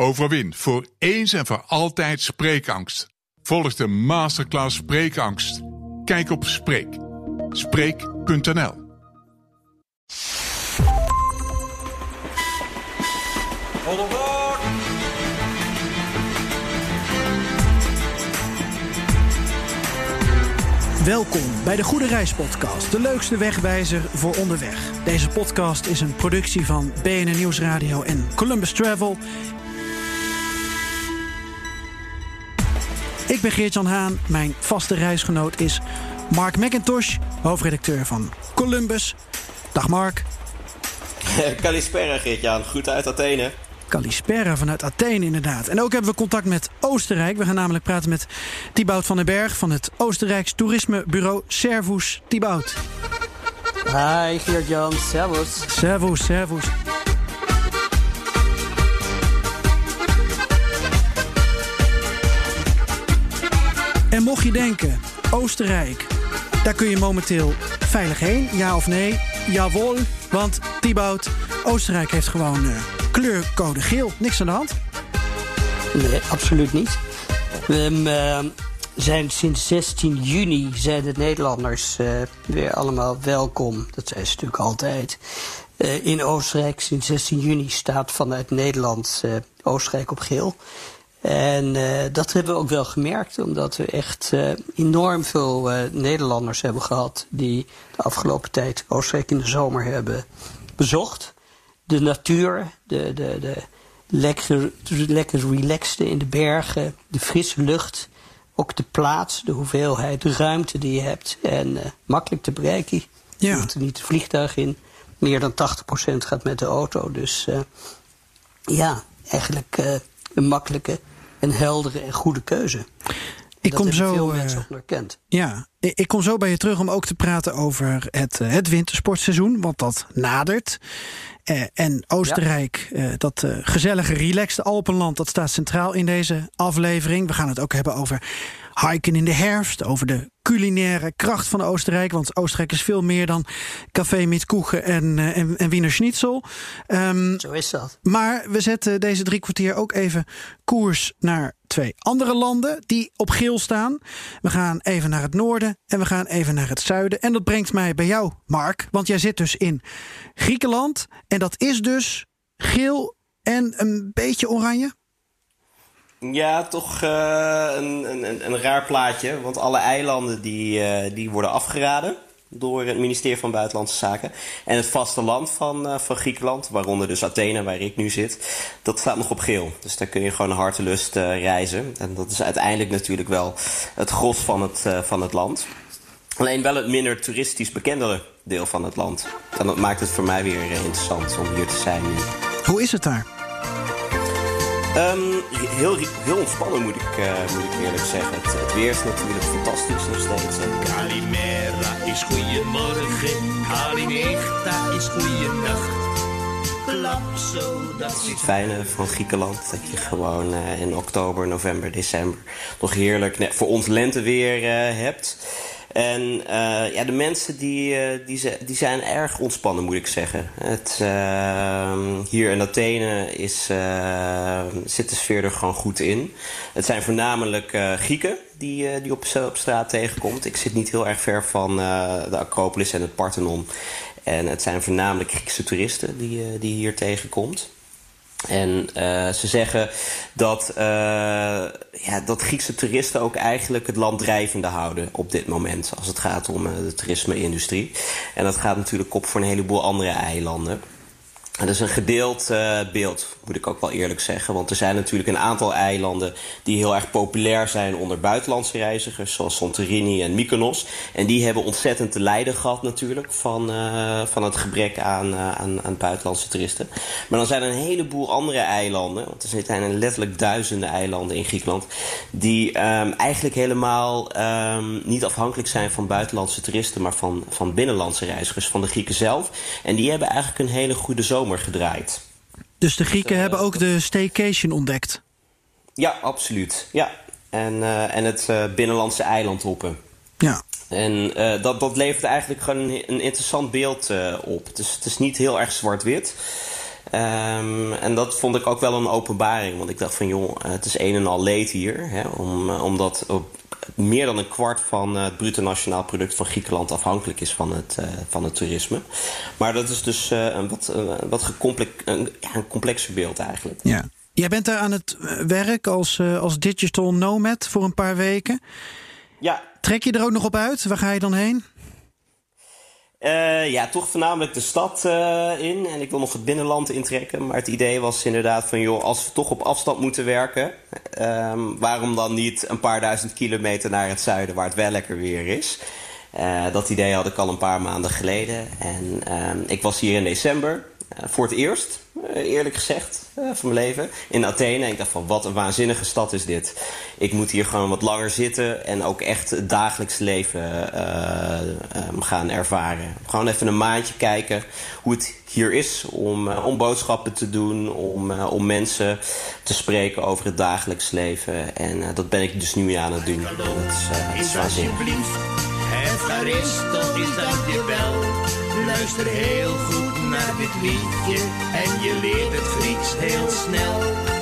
Overwin voor eens en voor altijd spreekangst. Volg de masterclass Spreekangst. Kijk op Spreek. Spreek.nl Welkom bij de Goede Reis Podcast, de leukste wegwijzer voor onderweg. Deze podcast is een productie van BNN Nieuwsradio en Columbus Travel. Ik ben Geert-Jan Haan. Mijn vaste reisgenoot is Mark McIntosh, hoofdredacteur van Columbus. Dag Mark. Kalispera Geert-Jan, goed uit Athene. Kalispera vanuit Athene inderdaad. En ook hebben we contact met Oostenrijk. We gaan namelijk praten met Thibaut van den Berg van het Oostenrijks toerismebureau Servus. Thibaut. Hi Geert-Jan, servus. Servus, servus. En mocht je denken, Oostenrijk, daar kun je momenteel veilig heen, ja of nee? Jawel, want Thibaut, Oostenrijk heeft gewoon uh, kleurcode geel. Niks aan de hand? Nee, absoluut niet. We uh, zijn sinds 16 juni zijn de Nederlanders uh, weer allemaal welkom. Dat zijn ze natuurlijk altijd. In Oostenrijk sinds 16 juni staat vanuit Nederland Oostenrijk op geel. En uh, dat hebben we ook wel gemerkt, omdat we echt uh, enorm veel uh, Nederlanders hebben gehad die de afgelopen tijd Oostenrijk in de zomer hebben bezocht. De natuur, de, de, de lekker, lekker relaxte in de bergen, de frisse lucht, ook de plaats, de hoeveelheid ruimte die je hebt en makkelijk te bereiken. Ja. Je moet er niet het vliegtuig in. Meer dan 80% gaat met de auto. Dus ja, eigenlijk een makkelijke een heldere en goede keuze. Ik dat kom zo. Veel mensen ook. Ja, ik kom zo bij je terug om ook te praten over het, het wintersportseizoen, want dat nadert. Eh, en Oostenrijk, ja. eh, dat gezellige, relaxte Alpenland, dat staat centraal in deze aflevering. We gaan het ook hebben over hiken in de herfst, over de culinaire kracht van Oostenrijk. Want Oostenrijk is veel meer dan café met koegen en, uh, en, en Wiener Schnitzel. Um, Zo is dat. Maar we zetten deze drie kwartier ook even koers naar twee andere landen die op geel staan. We gaan even naar het noorden en we gaan even naar het zuiden. En dat brengt mij bij jou, Mark. Want jij zit dus in Griekenland. En dat is dus geel en een beetje oranje. Ja, toch uh, een, een, een, raar plaatje. Want alle eilanden die, uh, die worden afgeraden door het ministerie van Buitenlandse Zaken. En het vasteland van, uh, van Griekenland, waaronder dus Athene, waar ik nu zit, dat staat nog op geel. Dus daar kun je gewoon hartelust reizen. En dat is uiteindelijk natuurlijk wel het gros van het, van het land. Alleen wel het minder toeristisch bekendere deel van het land. En dat maakt het voor mij weer interessant om hier te zijn. Hoe is het daar? Um, heel, heel ontspannen moet ik, uh, moet ik eerlijk zeggen. Het, het, weer is natuurlijk fantastisch nog steeds. Kalimera is goeiemorgen, Kalimera is goeienacht. Dat het fijne van Griekenland. Dat je gewoon uh, in oktober, november, december nog heerlijk net voor ons lenteweer uh, hebt. En uh, ja, de mensen die, uh, die, die zijn erg ontspannen, moet ik zeggen. Het, uh, hier in Athene is, zit de sfeer er gewoon goed in. Het zijn voornamelijk Grieken die, die op, op straat tegenkomt. Ik zit niet heel erg ver van de Acropolis en het Parthenon. En het zijn voornamelijk Griekse toeristen die, die hier tegenkomt. En uh, ze zeggen dat, uh, ja, dat Griekse toeristen ook eigenlijk het land drijvende houden op dit moment. Als het gaat om uh, de toerisme-industrie. En dat gaat natuurlijk op voor een heleboel andere eilanden. En dat is een gedeeld beeld, moet ik ook wel eerlijk zeggen. Want er zijn natuurlijk een aantal eilanden die heel erg populair zijn onder buitenlandse reizigers, zoals Santorini en Mykonos. En die hebben ontzettend te lijden gehad natuurlijk van, uh, van het gebrek aan, uh, aan, aan buitenlandse toeristen. Maar dan zijn er een heleboel andere eilanden, want er zijn letterlijk duizenden eilanden in Griekenland, die um, eigenlijk helemaal um, niet afhankelijk zijn van buitenlandse toeristen, maar van, van binnenlandse reizigers, van de Grieken zelf. En die hebben eigenlijk een hele goede zomer gedraaid. Dus de Grieken uh, hebben ook de staycation ontdekt? Ja, absoluut. Ja. En, uh, en het uh, binnenlandse eiland hoppen. Ja. En dat, dat levert eigenlijk gewoon een, interessant beeld op. Het is, het is niet heel erg zwart-wit. Ehm, en dat vond ik ook wel een openbaring. Want ik dacht van joh, het is een en al leed hier. Hè, om, omdat op meer dan een kwart van het bruto nationaal product van Griekenland afhankelijk is van het, uh, van het toerisme. Maar dat is dus uh, een wat, wat gecomplex, een, ja, een complexer beeld eigenlijk. Ja. Jij bent daar aan het werk als, als digital nomad voor een paar weken. Ja. Trek je er ook nog op uit? Waar ga je dan heen? Uh, ja, toch voornamelijk de stad uh, in. En ik wil nog het binnenland intrekken. Maar het idee was inderdaad van, joh, als we toch op afstand moeten werken, um, waarom dan niet een paar duizend kilometer naar het zuiden, waar het wel lekker weer is? Uh, dat idee had ik al een paar maanden geleden. En ik was hier in december voor het eerst, eerlijk gezegd, van mijn leven, in Athene. En ik dacht van, wat een waanzinnige stad is dit. Ik moet hier gewoon wat langer zitten en ook echt het dagelijks leven uh, um, gaan ervaren. Gewoon even een maandje kijken hoe het hier is om, uh, om boodschappen te doen, om, om mensen te spreken over het dagelijks leven. En dat ben ik dus nu aan het doen. Dat is, dat is waanzinnig. Evaristo is dankjewel. Luister heel goed naar dit liedje en je leert het Grieks heel snel.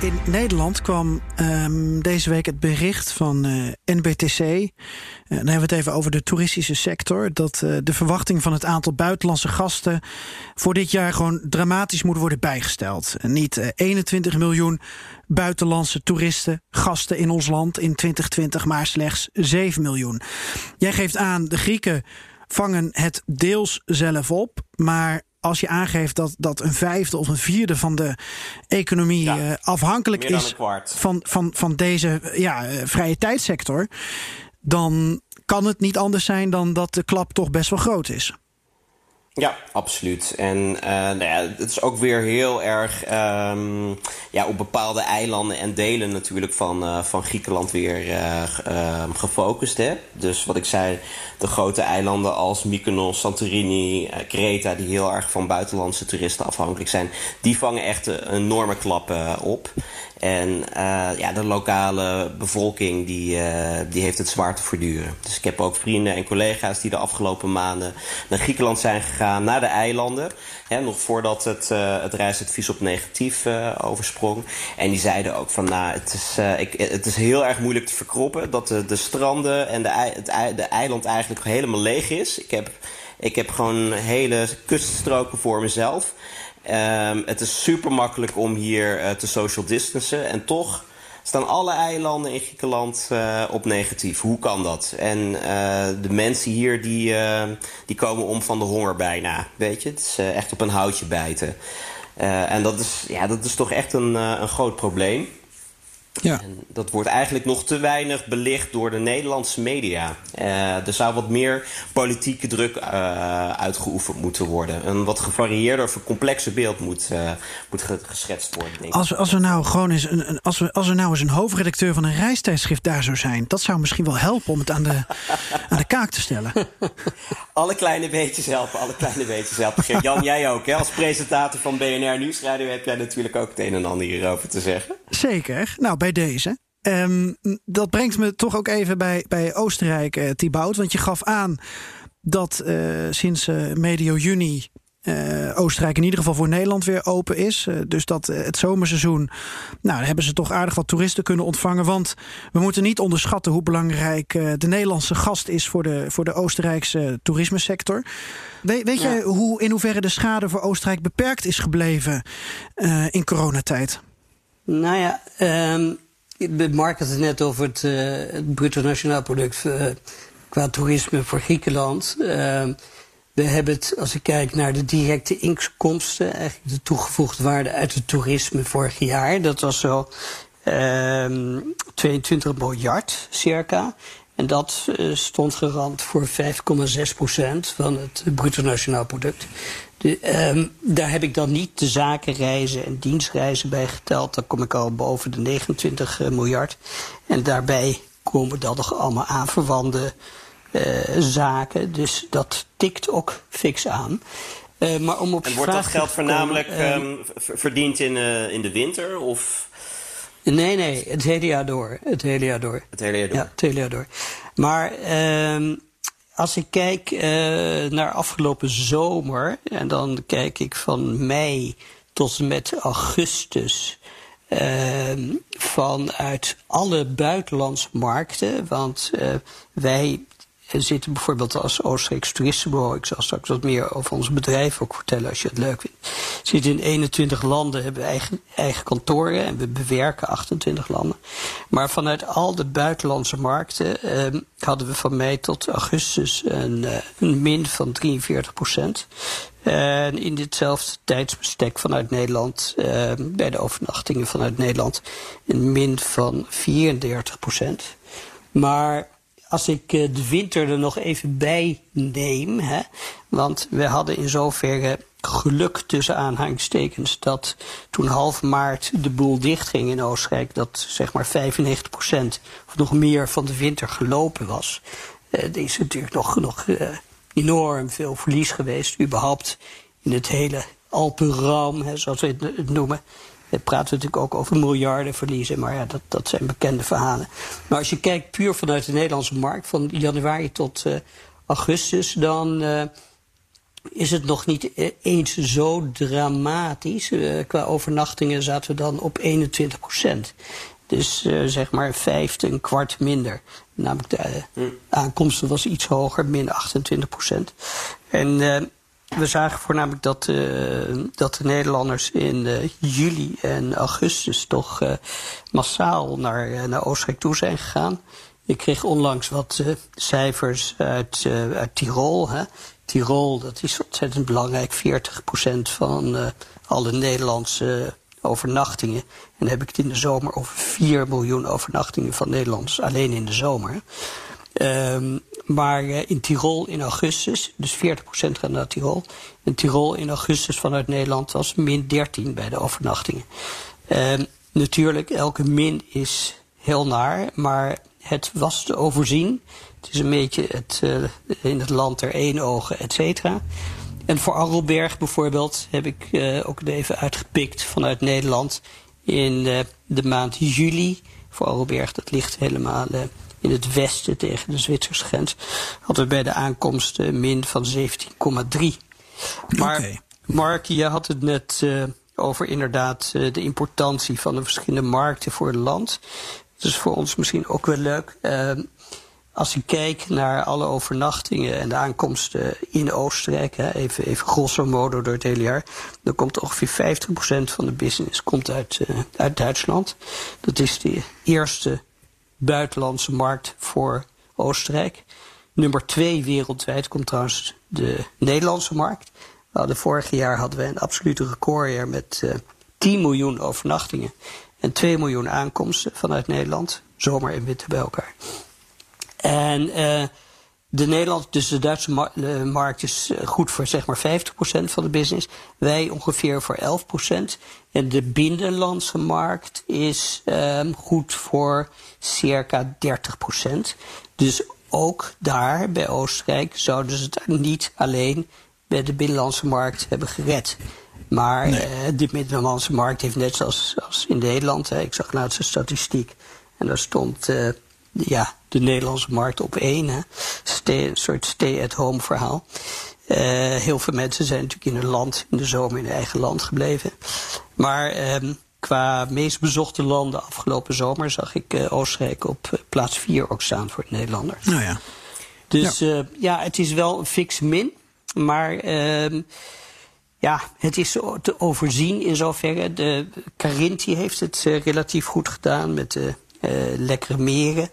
In Nederland kwam um, deze week het bericht van uh, NBTC. Uh, dan hebben we het even over de toeristische sector. Dat uh, de verwachting van het aantal buitenlandse gasten voor dit jaar gewoon dramatisch moet worden bijgesteld. En niet 21 miljoen buitenlandse toeristen, gasten in ons land in 2020, maar slechts 7 miljoen. Jij geeft aan, de Grieken vangen het deels zelf op, maar als je aangeeft dat, dat een vijfde of een vierde van de economie ja, uh, afhankelijk is van, van, van deze ja, uh, vrije tijdsector, dan kan het niet anders zijn dan dat de klap toch best wel groot is. Ja, absoluut. En uh, nou ja, het is ook weer heel erg um, ja, op bepaalde eilanden en delen natuurlijk van, uh, van Griekenland weer uh, gefocust. Hè? Dus wat ik zei, de grote eilanden als Mykonos, Santorini, Kreta... die heel erg van buitenlandse toeristen afhankelijk zijn... die vangen echt enorme klap op. En uh, ja, de lokale bevolking die, uh, die heeft het zwaar te verduren. Dus ik heb ook vrienden en collega's die de afgelopen maanden naar Griekenland zijn gegaan, naar de eilanden. Hè, nog voordat het, uh, het reisadvies op negatief oversprong. En die zeiden ook van nou, het is, ik, het is heel erg moeilijk te verkroppen dat de, de stranden en de, het, de eiland eigenlijk helemaal leeg is. Ik heb, ik heb gewoon hele kuststroken voor mezelf. Um, het is super makkelijk om hier uh, te social distancen. En toch staan alle eilanden in Griekenland uh, op negatief. Hoe kan dat? En uh, de mensen hier die, die komen om van de honger bijna. Weet je, het is echt op een houtje bijten. en dat is, ja, dat is toch echt een, een groot probleem. Ja. En dat wordt eigenlijk nog te weinig belicht door de Nederlandse media. Uh, er zou wat meer politieke druk uh, uitgeoefend moeten worden. Een wat gevarieerder of een complexer beeld moet, uh, moet geschetst worden. Denk als, als er nou gewoon eens een, een, als, we, als er nou eens een hoofdredacteur van een reistijdschrift daar zou zijn, dat zou misschien wel helpen om het aan de, aan de kaak te stellen. alle kleine beetjes helpen, alle kleine beetjes helpen. Jan, jij ook, hè? Als presentator van BNR Nieuwsradio heb jij natuurlijk ook het een en ander hierover te zeggen. Zeker. Nou, bij deze. Um, dat brengt me toch ook even bij, bij Oostenrijk, uh, Thibaut. Want je gaf aan dat uh, sinds uh, medio juni uh, Oostenrijk in ieder geval voor Nederland weer open is. Uh, dus dat uh, het zomerseizoen, nou, hebben ze toch aardig wat toeristen kunnen ontvangen. Want we moeten niet onderschatten hoe belangrijk de Nederlandse gast is voor de, voor de Oostenrijkse toerismesector. We, weet ja. jij hoe, in hoeverre de schade voor Oostenrijk beperkt is gebleven in coronatijd? Nou ja, um, Mark had het net over het, het bruto nationaal product qua toerisme voor Griekenland. Uh, we hebben het, als ik kijk naar de directe inkomsten, eigenlijk de toegevoegde waarde uit het toerisme vorig jaar. Dat was zo um, 22 miljard circa. En dat uh, stond gerand voor 5,6 procent van het bruto nationaal product. De, um, daar heb ik dan niet de zakenreizen en dienstreizen bij geteld. Dan kom ik al boven de 29 miljard. En daarbij komen dan nog allemaal aanverwante uh, zaken. Dus dat tikt ook fix aan. Uh, maar om op en wordt dat geld voornamelijk uh, um, verdiend in, in de winter? Of? Nee, nee, het hele jaar door. Het hele jaar door. Het hele jaar door. Ja, het hele jaar door. Maar um, als ik kijk uh, naar afgelopen zomer, en dan kijk ik van mei tot en met augustus. Uh, vanuit alle buitenlandse markten. Want uh, wij zitten bijvoorbeeld als Oostenrijks toeristenbureau. Ik zal straks wat meer over ons bedrijf ook vertellen als je het leuk vindt. Zitten in 21 landen, hebben eigen, eigen kantoren en we bewerken 28 landen. Maar vanuit al de buitenlandse markten eh, hadden we van mei tot augustus een, uh, een min van 43 procent. En in ditzelfde tijdsbestek vanuit Nederland, uh, bij de overnachtingen vanuit Nederland, een min van 34 procent. Maar als ik eh, de winter er nog even bij neem, hè, want we hadden in zoverre geluk tussen aanhalingstekens dat toen half maart de boel dichtging in Oostenrijk, dat zeg maar 95% of nog meer van de winter gelopen was. Uh, er is natuurlijk nog, uh, enorm veel verlies geweest, überhaupt in het hele Alpenraum, hè, zoals we het noemen. We praten natuurlijk ook over miljarden verliezen, maar ja, dat, dat zijn bekende verhalen. Maar als je kijkt puur vanuit de Nederlandse markt, van januari tot uh, augustus, dan uh, is het nog niet eens zo dramatisch. Uh, qua overnachtingen zaten we dan op 21 procent. Dus zeg maar vijfde, een kwart minder. Namelijk de aankomsten was iets hoger, min 28 procent. En we zagen voornamelijk dat, uh, dat de Nederlanders in uh, juli en augustus toch uh, massaal naar, naar Oostenrijk toe zijn gegaan. Ik kreeg onlangs wat cijfers uit, uit Tirol. Hè. Tirol, dat is ontzettend belangrijk. 40% van alle Nederlandse overnachtingen. En dan heb ik het in de zomer over 4 miljoen overnachtingen van Nederlanders. Alleen in de zomer. Um, maar uh, in Tirol in augustus, dus 40% gaat naar Tirol. In Tirol in augustus vanuit Nederland was min 13 bij de overnachtingen. Um, natuurlijk, elke min is heel naar, maar het was te overzien. Het is een beetje het, uh, in het land er één ogen, et cetera. En voor Arrelberg bijvoorbeeld heb ik uh, ook even uitgepikt vanuit Nederland in de maand juli. Voor Arrelberg, dat ligt helemaal in het westen tegen de Zwitserse grens, hadden we bij de aankomst uh, min van 17,3. Maar okay. Mark, je had het net uh, over inderdaad uh, de importantie van de verschillende markten voor het land. Dat is voor ons misschien ook wel leuk. Ehm, als je kijkt naar alle overnachtingen en de aankomsten in Oostenrijk, hè, even, even grosso modo door het hele jaar, dan komt ongeveer 50% van de business komt uit, uit Duitsland. Dat is de eerste buitenlandse markt voor Oostenrijk. Nummer twee wereldwijd komt trouwens de Nederlandse markt. Hadden vorig jaar hadden we een absolute recordjaar met uh, 10 miljoen overnachtingen en 2 miljoen aankomsten vanuit Nederland, zomer en winter bij elkaar. En uh, de Nederland, dus de Duitse de markt is eh, goed voor zeg maar 50% van de business. Wij ongeveer voor 11%. En de binnenlandse markt is um, goed voor circa 30%. Dus ook daar bij Oostenrijk zouden ze het niet alleen bij de binnenlandse markt hebben gered. Maar nee. uh, de binnenlandse markt heeft net zoals als in Nederland, hè, ik zag laatst een statistiek en daar stond uh, ja, de Nederlandse markt op één. Hè. Stay, een soort stay-at-home verhaal. Uh, heel veel mensen zijn natuurlijk in hun land, in de zomer in hun eigen land gebleven. Maar um, qua meest bezochte landen afgelopen zomer zag ik uh, Oostenrijk op uh, plaats 4 ook staan voor het Nederlanders. Nou ja. Dus ja. ja, het is wel een fix min. Maar ehm, ja, het is te overzien in zoverre. De Carinti heeft het relatief goed gedaan met de lekkere meren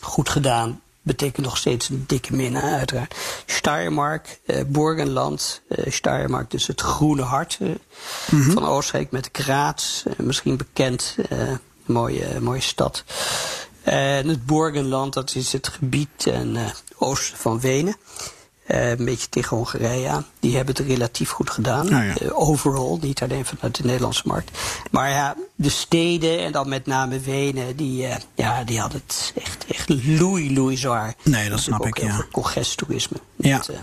goed gedaan. Betekent nog steeds een dikke min, uiteraard. Steiermark, eh, Borgenland, eh, Steiermark, dus het groene hart eh, mm -hmm. van Oostenrijk met Graz, eh, misschien bekend, mooie, mooie stad. En het Borgenland, dat is het gebied ten oosten van Wenen. Uh, een beetje tegen Hongarije aan. Die hebben het relatief goed gedaan. Nou ja. uh, overal, niet alleen vanuit de Nederlandse markt. Maar ja, de steden en dan met name Wenen, die, uh, ja, die hadden het echt, echt loei, loei zwaar. Nee, dat snap ik, ja. Congesttoerisme. Ja. Dat, dat,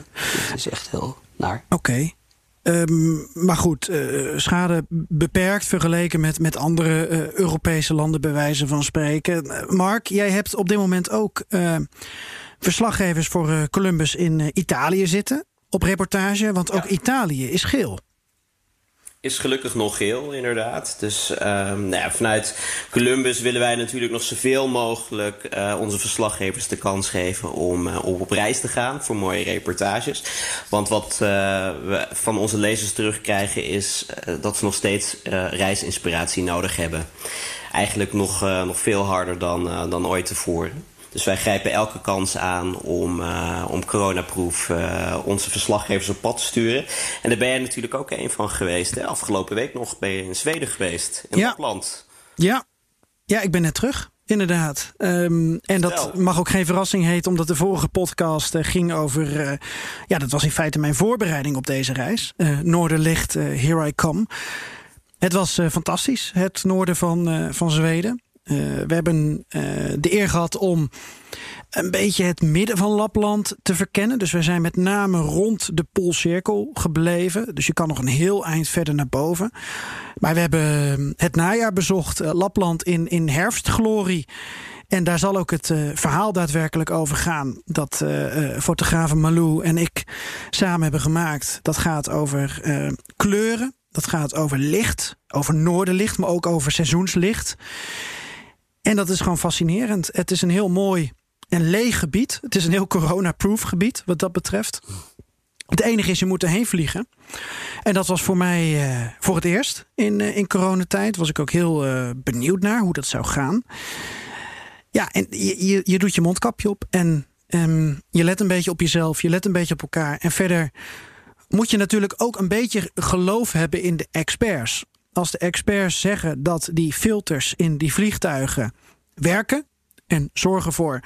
is echt heel naar. Oké. Okay. Um, maar goed, uh, schade beperkt vergeleken met, met andere uh, Europese landen, bij wijze van spreken. Mark, jij hebt op dit moment ook uh, verslaggevers voor eh, Columbus in Italië zitten op reportage. Want ook Italië is geel is gelukkig nog geel, inderdaad. Dus um, nou ja, vanuit Columbus willen wij natuurlijk nog zoveel mogelijk uh, onze verslaggevers de kans geven om, uh, om op reis te gaan voor mooie reportages. Want wat we van onze lezers terugkrijgen is dat ze nog steeds reisinspiratie nodig hebben. Eigenlijk nog, nog veel harder dan, dan ooit tevoren. Dus wij grijpen elke kans aan om, uh, om coronaproof uh, onze verslaggevers op pad te sturen. En daar ben jij natuurlijk ook een van geweest. Hè? Afgelopen week nog ben je in Zweden geweest, in ja. Lapland. Ja. ja, ik ben net terug. Inderdaad. Um, en dat mag ook geen verrassing heten, omdat de vorige podcast uh, ging over. Uh, ja, dat was in feite mijn voorbereiding op deze reis. Uh, Noorderlicht, Here I Come. Het was fantastisch, het noorden van, van Zweden. Uh, we hebben uh, de eer gehad om een beetje het midden van Lapland te verkennen. Dus we zijn met name rond de Poolcirkel gebleven. Dus je kan nog een heel eind verder naar boven. Maar we hebben het najaar bezocht, uh, Lapland in, in herfstglorie. En daar zal ook het verhaal daadwerkelijk over gaan. Dat uh, fotografen Malou en ik samen hebben gemaakt. Dat gaat over kleuren. Dat gaat over licht. Over noordenlicht, maar ook over seizoenslicht. En dat is gewoon fascinerend. Het is een heel mooi en leeg gebied. Het is een heel corona-proof gebied wat dat betreft. Het enige is, je moet erheen vliegen. En dat was voor mij uh, voor het eerst in, uh, in coronatijd. Was ik ook heel uh, benieuwd naar hoe dat zou gaan. Ja, en je, je, je doet je mondkapje op en um, je let een beetje op jezelf. Je let een beetje op elkaar. En verder moet je natuurlijk ook een beetje geloof hebben in de experts als de experts zeggen dat die filters in die vliegtuigen werken en zorgen voor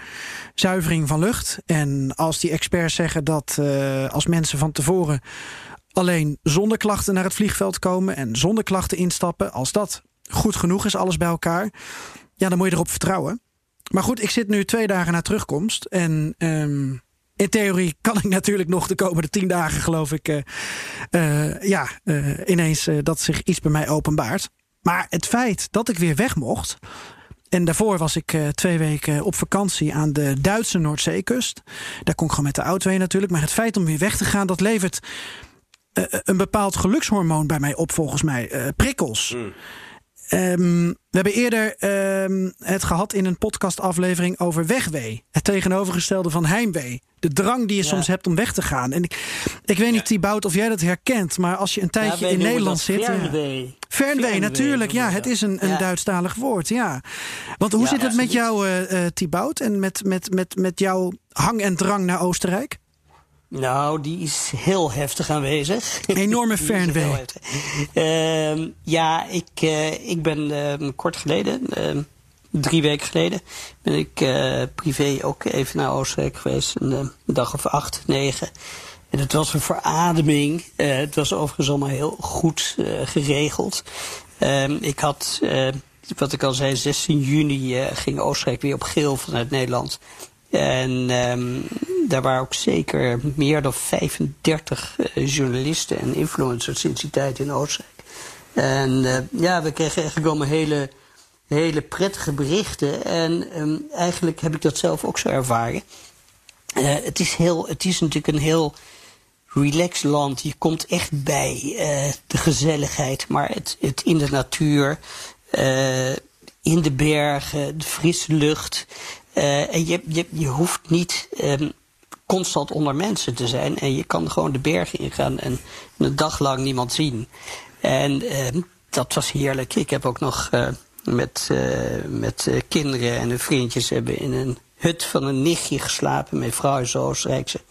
zuivering van lucht. En als die experts zeggen dat uh, als mensen van tevoren alleen zonder klachten naar het vliegveld komen en zonder klachten instappen, als dat goed genoeg is, alles bij elkaar, ja, dan moet je erop vertrouwen. Maar goed, ik zit nu twee dagen na terugkomst en um, in theorie kan ik natuurlijk nog de komende tien dagen, geloof ik, uh, uh, ja, uh, ineens dat zich iets bij mij openbaart. Maar het feit dat ik weer weg mocht. En daarvoor was ik twee weken op vakantie aan de Duitse Noordzeekust. Daar kon ik gewoon met de auto heen natuurlijk. Maar het feit om weer weg te gaan, dat levert een bepaald gelukshormoon bij mij op, volgens mij. prikkels. Mm. Um, we hebben eerder um, het gehad in een podcastaflevering over wegwee. Het tegenovergestelde van heimwee. De drang die je ja. soms hebt om weg te gaan. En ik, ik weet niet, ja. Thibaut, of jij dat herkent. Maar als je een tijdje ja, in Nederland zit. Fernwee. Fernwee, natuurlijk. Ja, het is een, een Duitsstalig woord. Ja. Want hoe zit het met jou, uh, Thibaut? En met, met, met, met jouw hang en drang naar Oostenrijk? Nou, die is heel heftig aanwezig. Enorme fernwee. Uh, ja, ik, uh, ik ben uh, kort geleden, ehm, drie weken geleden, ben ik eh, privé ook even naar Oostenrijk geweest. Een, een, dag of acht, negen. En het was een verademing. het was overigens allemaal heel goed geregeld. Ehm, ik had, wat ik al zei, 16 juni ging Oostenrijk weer op geel vanuit Nederland. En um, daar waren ook zeker meer dan 35 uh, journalisten en influencers sinds die tijd in Oostenrijk. En uh, ja, we kregen eigenlijk allemaal hele, hele prettige berichten. En um, eigenlijk heb ik dat zelf ook zo ervaren. Uh, het, is heel, het is natuurlijk een heel relaxed land. Je komt echt bij de gezelligheid, maar het, het in de natuur, in de bergen, de frisse lucht. Uh, en je, je, je hoeft niet um, constant onder mensen te zijn. En je kan gewoon de bergen ingaan en een dag lang niemand zien. En uh, dat was heerlijk. Ik heb ook nog uh, met, met kinderen en vriendjes hebben in een hut van een nichtje geslapen. Mijn vrouw is Oostenrijkse.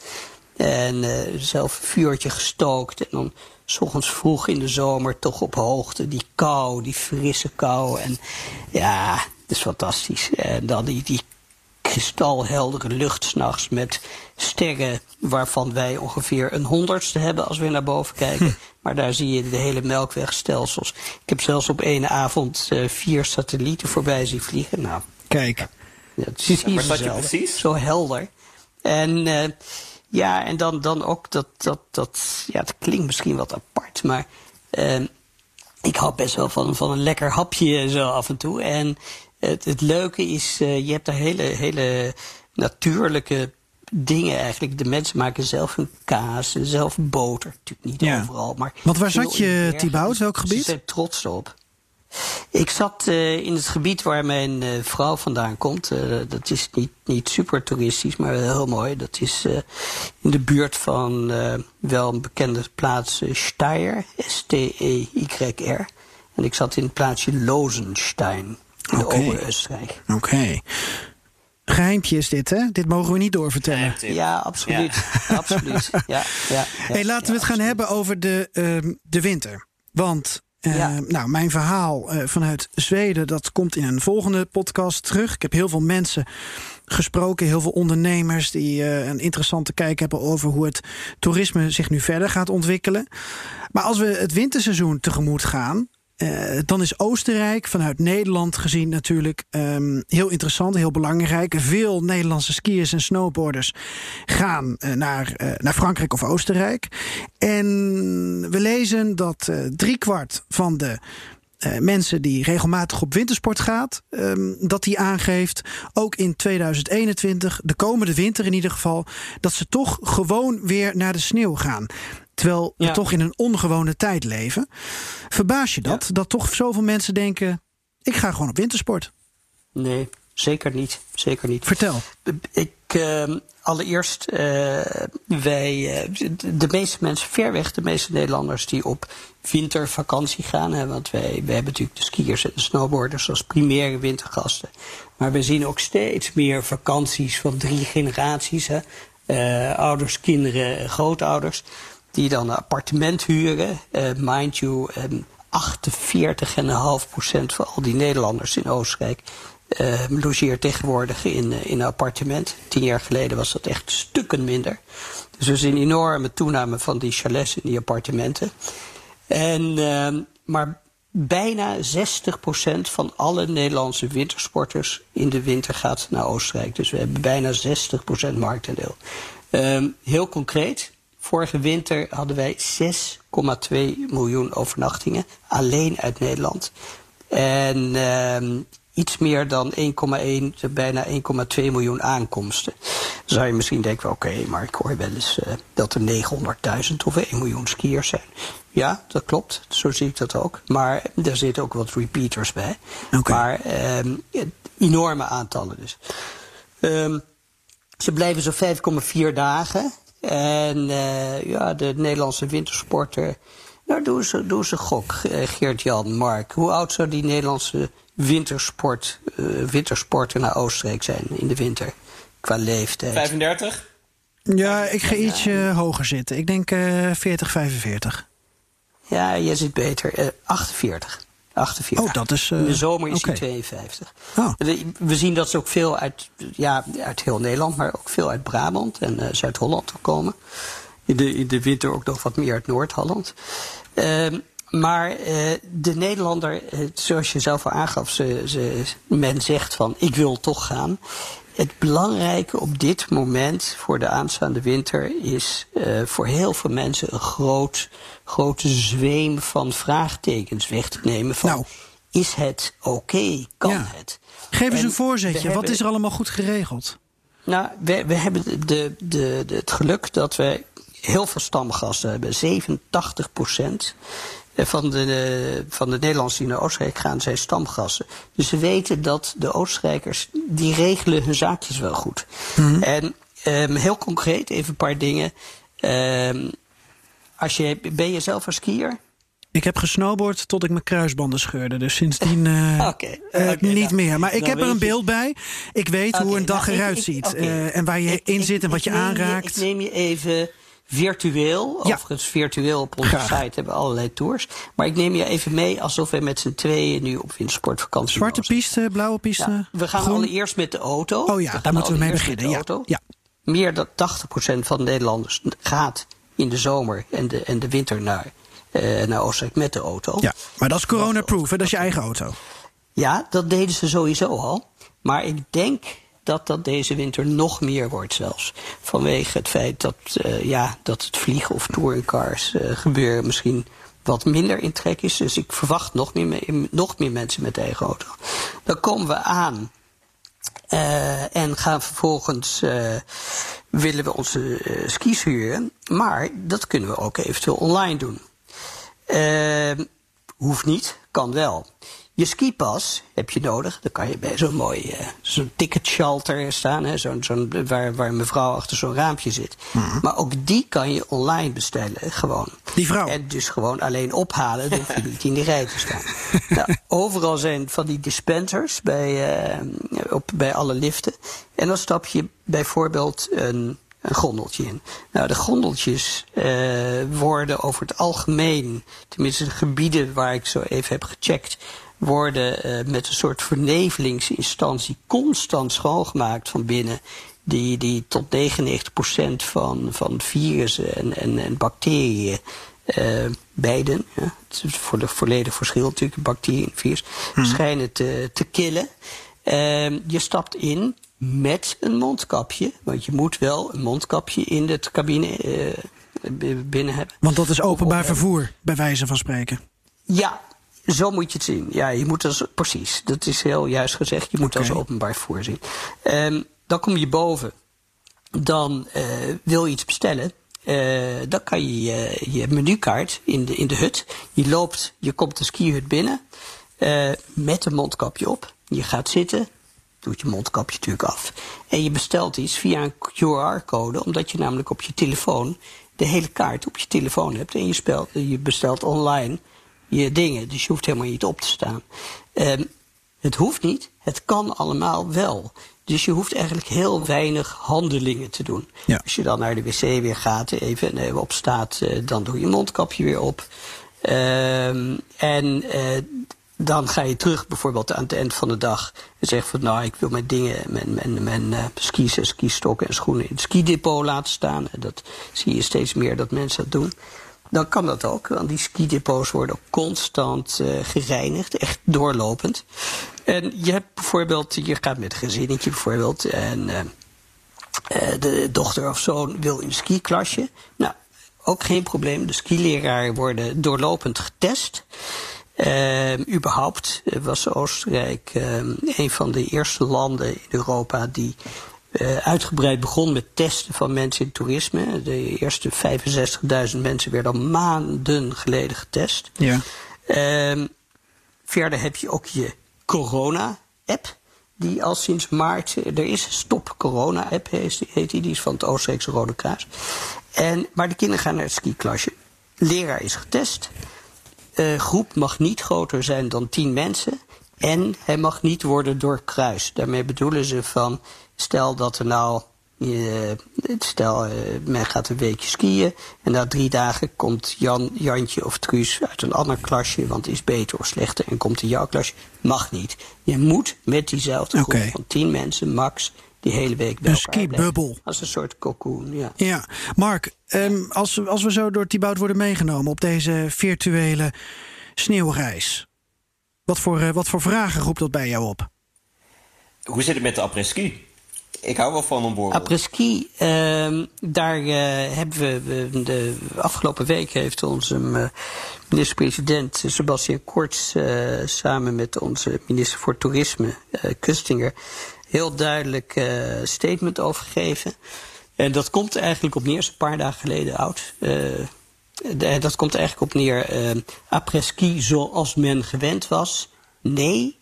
En zelf een vuurtje gestookt. En dan s ochtends vroeg in de zomer toch op hoogte. Die kou, die frisse kou. En ja, het is fantastisch. En dan die, die kristalheldere lucht s'nachts met sterren waarvan wij ongeveer een honderdste hebben als we naar boven kijken. Hm. Maar daar zie je de hele melkwegstelsels. Ik heb zelfs op één avond uh, vier satellieten voorbij zien vliegen. Nou, kijk. Ja, het is ja, je precies? Zo helder. En uh, ja, en dan, dan ook dat, dat, dat, ja, het klinkt misschien wat apart, maar uh, ik hou best wel van, van een lekker hapje zo af en toe. En het, het leuke is, uh, je hebt daar hele, hele natuurlijke dingen eigenlijk. De mensen maken zelf hun kaas, zelf boter. Natuurlijk niet Ja. overal. Maar Want waar zat je. Thibaut? Welk Ze gebied? zijn trots op. Ik zat eh, in het gebied waar mijn eh, vrouw vandaan komt. Eh, dat is niet, niet super toeristisch, maar wel heel mooi. Dat is eh, in de buurt van eh, wel een bekende plaats Steyr, S-T-E-Y-R. En ik zat in het plaatsje Lozenstein in de Oké. Ober-Oostenrijk. Oké. Geheimpje is dit, hè? Dit mogen we niet doorvertellen. Ja, absoluut. absoluut. Ja, ja, ja, hey, laten ja, we het gaan hebben over de, ehm, de winter. Want eh, Ja. nou, mijn verhaal eh, vanuit Zweden, dat komt in een volgende podcast terug. Ik heb heel veel mensen gesproken, heel veel ondernemers die eh, een interessante kijk hebben over hoe het toerisme zich nu verder gaat ontwikkelen. Maar als we het winterseizoen tegemoet gaan, eh, dan is Oostenrijk vanuit Nederland gezien natuurlijk ehm, heel interessant, heel belangrijk. Veel Nederlandse skiers en snowboarders gaan eh, naar, eh, naar Frankrijk of Oostenrijk. En we lezen dat driekwart van de mensen die regelmatig op wintersport gaat, ehm, dat die aangeeft, ook in 2021, de komende winter in ieder geval, dat ze toch gewoon weer naar de sneeuw gaan. Terwijl we Ja. toch in een ongewone tijd leven. Verbaas je dat? Dat toch zoveel mensen denken: ik ga gewoon op wintersport. Nee, zeker niet. Zeker niet. Vertel. Ik, eh, allereerst, eh, wij, eh, de- meeste mensen, ver weg de meeste Nederlanders die op wintervakantie gaan. Hè, want wij, wij hebben natuurlijk de skiers en de snowboarders als primaire wintergasten. Maar we zien ook steeds meer vakanties van drie generaties. Hè, eh, ouders, kinderen, en grootouders. Die dan een appartement huren. Eh, mind you, eh, 48,5% van al die Nederlanders in Oostenrijk eh, logeert tegenwoordig in, eh, in een appartement. Tien jaar geleden was dat echt stukken minder. Dus er is een enorme toename van die chalets in die appartementen. En, ehm, maar bijna 60% van alle Nederlandse wintersporters in de winter gaat naar Oostenrijk. Dus we hebben bijna 60% marktaandeel. Ehm, heel concreet, vorige winter hadden wij 6,2 miljoen overnachtingen. Alleen uit Nederland. En ehm, iets meer dan 1,1, bijna 1,2 miljoen aankomsten. Dan zou je misschien denken, oké, maar ik hoor wel eens eh, dat er 900.000 of 1 miljoen skiers zijn. Ja, dat klopt. Zo zie ik dat ook. Maar er zitten ook wat repeaters bij. Oké. Maar ehm, enorme aantallen dus. Ehm, ze blijven zo 5,4 dagen. En eh, ja, de Nederlandse wintersporter. Nou, doe ze, doe ze gok, eh, Geert-Jan, Mark. Hoe oud zou die Nederlandse wintersport, eh, wintersporter naar Oostenrijk zijn in de winter? Qua leeftijd. 35? Ja, ik ga ietsje hoger zitten. Ik denk eh 40, 45. Ja, jij zit beter. Eh, 48. 48. Oh, dat is, eh, In de zomer is hij oké. 52. Oh. De- We zien dat ze ook veel uit, ja, uit heel Nederland, maar ook veel uit Brabant en eh, Zuid-Holland komen. In de, in de winter ook nog wat meer uit Noord-Holland. Ehm, maar eh, de Nederlander, eh, zoals je zelf al aangaf, ze, ze, men zegt van ik wil toch gaan. Het belangrijke op dit moment voor de aanstaande winter is eh, voor heel veel mensen een groot, grote zweem van vraagtekens weg te nemen. Van, Nou. Is het oké? Kan Ja. het? Geef eens En een voorzetje. Wat hebben- is er allemaal goed geregeld? nou, we, we hebben de, de, het geluk dat we heel veel stamgasten hebben. 87 van de, van de Nederlanders die naar Oostenrijk gaan zijn stamgasten. Dus ze weten dat de Oostenrijkers, die regelen hun zaakjes wel goed. En ehm, heel concreet, even een paar dingen. Ehm, als je, ben je zelf een skier? Ik heb gesnowboard tot ik mijn kruisbanden scheurde. Dus sindsdien eh, eh, niet nou, meer. Maar ik heb er een je- beeld bij. Ik weet hoe een dag nou, eruit ik- ziet. eh, en waar je Ik- in ik- zit en wat je aanraakt. ik neem je even virtueel. Ja. Overigens, virtueel op onze Graag. site hebben we allerlei tours. Maar ik neem je even mee alsof we met z'n tweeën nu op wintersportvakantie Zwarte mogen. piste, blauwe piste. Ja, we gaan groen? allereerst met de auto. Oh ja, daar moeten we mee beginnen. Ja. Ja. Meer dan 80% van de Nederlanders gaat in de zomer en de, en de winter naar, eh, naar Oostenrijk met de auto. ja, maar dat is corona-proof. Dat is je eigen auto. Ja, dat deden ze sowieso al. Maar ik denk dat dat deze winter nog meer wordt zelfs. Vanwege het feit dat, eh, ja, dat het vliegen of touringcars eh, gebeuren misschien wat minder in trek is. Dus ik verwacht nog meer, me- nog meer mensen met eigen auto. Dan komen we aan Uh, en gaan vervolgens willen we onze skis huren. Maar dat kunnen we ook eventueel online doen. hoeft niet, kan wel. Je skipas heb je nodig. Dan kan je bij zo'n mooi uh, zo'n ticket shelter staan. Hè, zo'n, zo'n, waar, waar een mevrouw achter zo'n raampje zit. Mhm. Maar ook die kan je online bestellen. Gewoon. Die vrouw? En dus gewoon alleen ophalen. Dan hoef je niet in de rij te staan. nou, overal zijn van die dispensers bij, uh, op, bij alle liften. En dan stap je bijvoorbeeld een een gondeltje in. Nou, de gondeltjes uh, worden over het algemeen, tenminste de gebieden waar ik zo even heb gecheckt, worden uh, met een soort vernevelingsinstantie constant schoongemaakt van binnen. Die, die tot 99% van, van virussen en, en, en bacteriën uh, beiden, ja, het is voor de volledig verschil natuurlijk, bacteriën en virus, hmm. schijnen te, te killen. Uh, je stapt in met een mondkapje, want je moet wel een mondkapje in de cabine binnen hebben. Want dat is openbaar vervoer, bij wijze van spreken. Ja, zo moet je het zien. Ja, je moet als, precies. Dat is heel juist gezegd. Je moet okay. als openbaar vervoer zien. Um, dan kom je boven. Dan uh, wil je iets bestellen. Uh, dan kan je je, je menukaart in de, in de hut. Je loopt, je komt de skihut binnen. Uh, met een mondkapje op. Je gaat zitten. Doet je mondkapje natuurlijk af. En je bestelt iets via een QR-code. Omdat je namelijk op je telefoon de hele kaart op je telefoon hebt. En je, spelt, je bestelt online je dingen. Dus je hoeft helemaal niet op te staan. Um, het hoeft niet, het kan allemaal wel. Dus je hoeft eigenlijk heel weinig handelingen te doen. Ja. Als je dan naar de wc weer gaat, even, even op staat, uh, dan doe je mondkapje weer op. Um, en uh, dan ga je terug bijvoorbeeld aan het eind van de dag en zeg van nou ik wil mijn dingen, mijn, mijn, mijn uh, skis en skistokken en schoenen in het skidepot laten staan. En dat zie je steeds meer dat mensen dat doen dan kan dat ook. Want die skidepots worden constant uh, gereinigd, echt doorlopend. En je hebt bijvoorbeeld, je gaat met een gezinnetje bijvoorbeeld, en uh, uh, de dochter of zoon wil in een skiklasje. Nou, ook geen probleem. De skileraar worden doorlopend getest. Uh, überhaupt was Oostenrijk uh, een van de eerste landen in Europa die uh, uitgebreid begon met testen van mensen in toerisme. De eerste 65.000 mensen werden al maanden geleden getest. Ja. Uh, verder heb je ook je corona-app. Die al sinds maart, er is Stop Corona-app, heet die, die is van het Oostenrijkse Rode Kruis. En, maar de kinderen gaan naar het skiklasje. Leraar is getest. Uh, groep mag niet groter zijn dan 10 mensen. En hij mag niet worden doorkruist. Daarmee bedoelen ze van Stel dat er nou, uh, stel uh, men gaat een weekje skiën en na drie dagen komt Jan, Jantje of Truus uit een ander klasje, want is beter of slechter en komt in jouw klasje. Mag niet. Je moet met diezelfde groep okay. van tien mensen max die hele week bij een skibubbel. Als een soort cocoon, ja. Ja, Mark, um, als, als we zo door Thibaut worden meegenomen op deze virtuele sneeuwreis. Wat voor, uh, wat voor vragen roept dat bij jou op? Hoe zit het met de après-ski? Ik hou wel van een uh, daar uh, hebben we de afgelopen week heeft onze uh, minister-president Sebastian Kurz uh, samen met onze minister voor Toerisme Kustinger heel duidelijk statement overgegeven. En dat komt eigenlijk op neer, is een paar dagen geleden oud. Dat komt eigenlijk op neer, après-ski zoals men gewend was. Nee,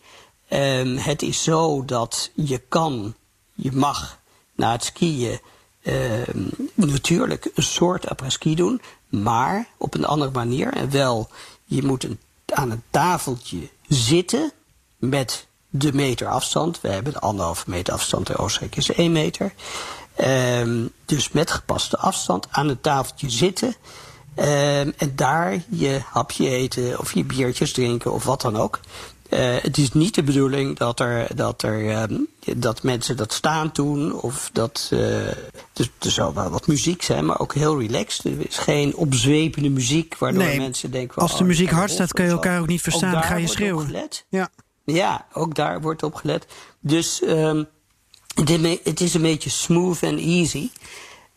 het is zo dat je kan je mag na het skiën uh, natuurlijk een soort après-ski doen, maar op een andere manier. En wel, je moet aan een tafeltje zitten met de meter afstand. We hebben de anderhalve meter afstand, in Oostenrijk is één meter. Um, dus met gepaste afstand aan een tafeltje zitten. Um, en daar je hapje eten of je biertjes drinken of wat dan ook. Uh, het is niet de bedoeling dat, er, dat, er, um, dat mensen dat staan doen of dat. Uh, dus, er zal wel wat muziek zijn, maar ook heel relaxed. Er is geen opzwepende muziek waardoor nee, mensen denken. Als de oh, muziek hard staat, kun je elkaar ook niet verstaan. Dan ga je schreeuwen. Ja. ja, ook daar wordt op gelet. Dus um, het is een beetje smooth en easy.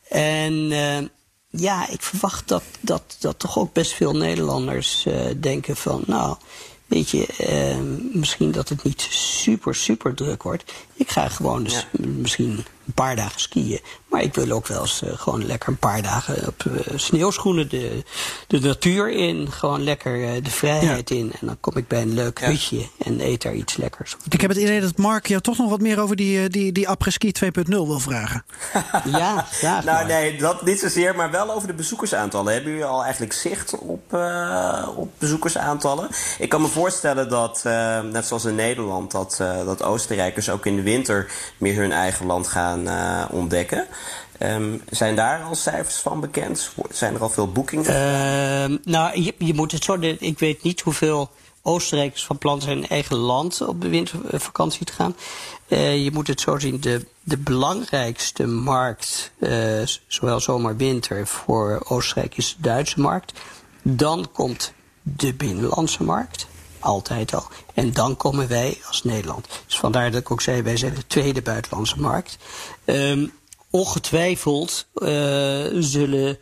En uh, ja, ik verwacht dat, dat, dat toch ook best veel Nederlanders denken van. Nou, weet je, ehm, misschien dat het niet super, super druk wordt. Ik ga gewoon dus misschien een paar dagen skiën. Maar ik wil ook wel eens eh, gewoon lekker een paar dagen op eh, sneeuwschoenen de, de natuur in. Gewoon lekker eh, de vrijheid in. En dan kom ik bij een leuk hutje en eet daar iets lekkers. Ik heb het idee dat Mark jou toch nog wat meer over die, die, die après-ski 2.0 wil vragen. ja, graag. nou nee, dat niet zozeer, maar wel over de bezoekersaantallen. Hebben jullie al eigenlijk zicht op, op bezoekersaantallen? Ik kan me voorstellen dat, net zoals in Nederland, dat, dat Oostenrijkers ook in de winter meer hun eigen land gaan uh, ontdekken. Um, zijn daar al cijfers van bekend? Zijn er al veel boekingen? Uh, nou, je, je, moet het zo. Ik weet niet hoeveel Oostenrijkers van plan zijn eigen land op de wintervakantie te gaan. Uh, je moet het zo zien. De, de belangrijkste markt, uh, zowel zomer-winter, voor Oostenrijk is de Duitse markt. Dan komt de binnenlandse markt altijd al. En dan komen wij als Nederland. Dus vandaar dat ik ook zei, wij zijn de tweede buitenlandse markt. Um, ongetwijfeld uh, zullen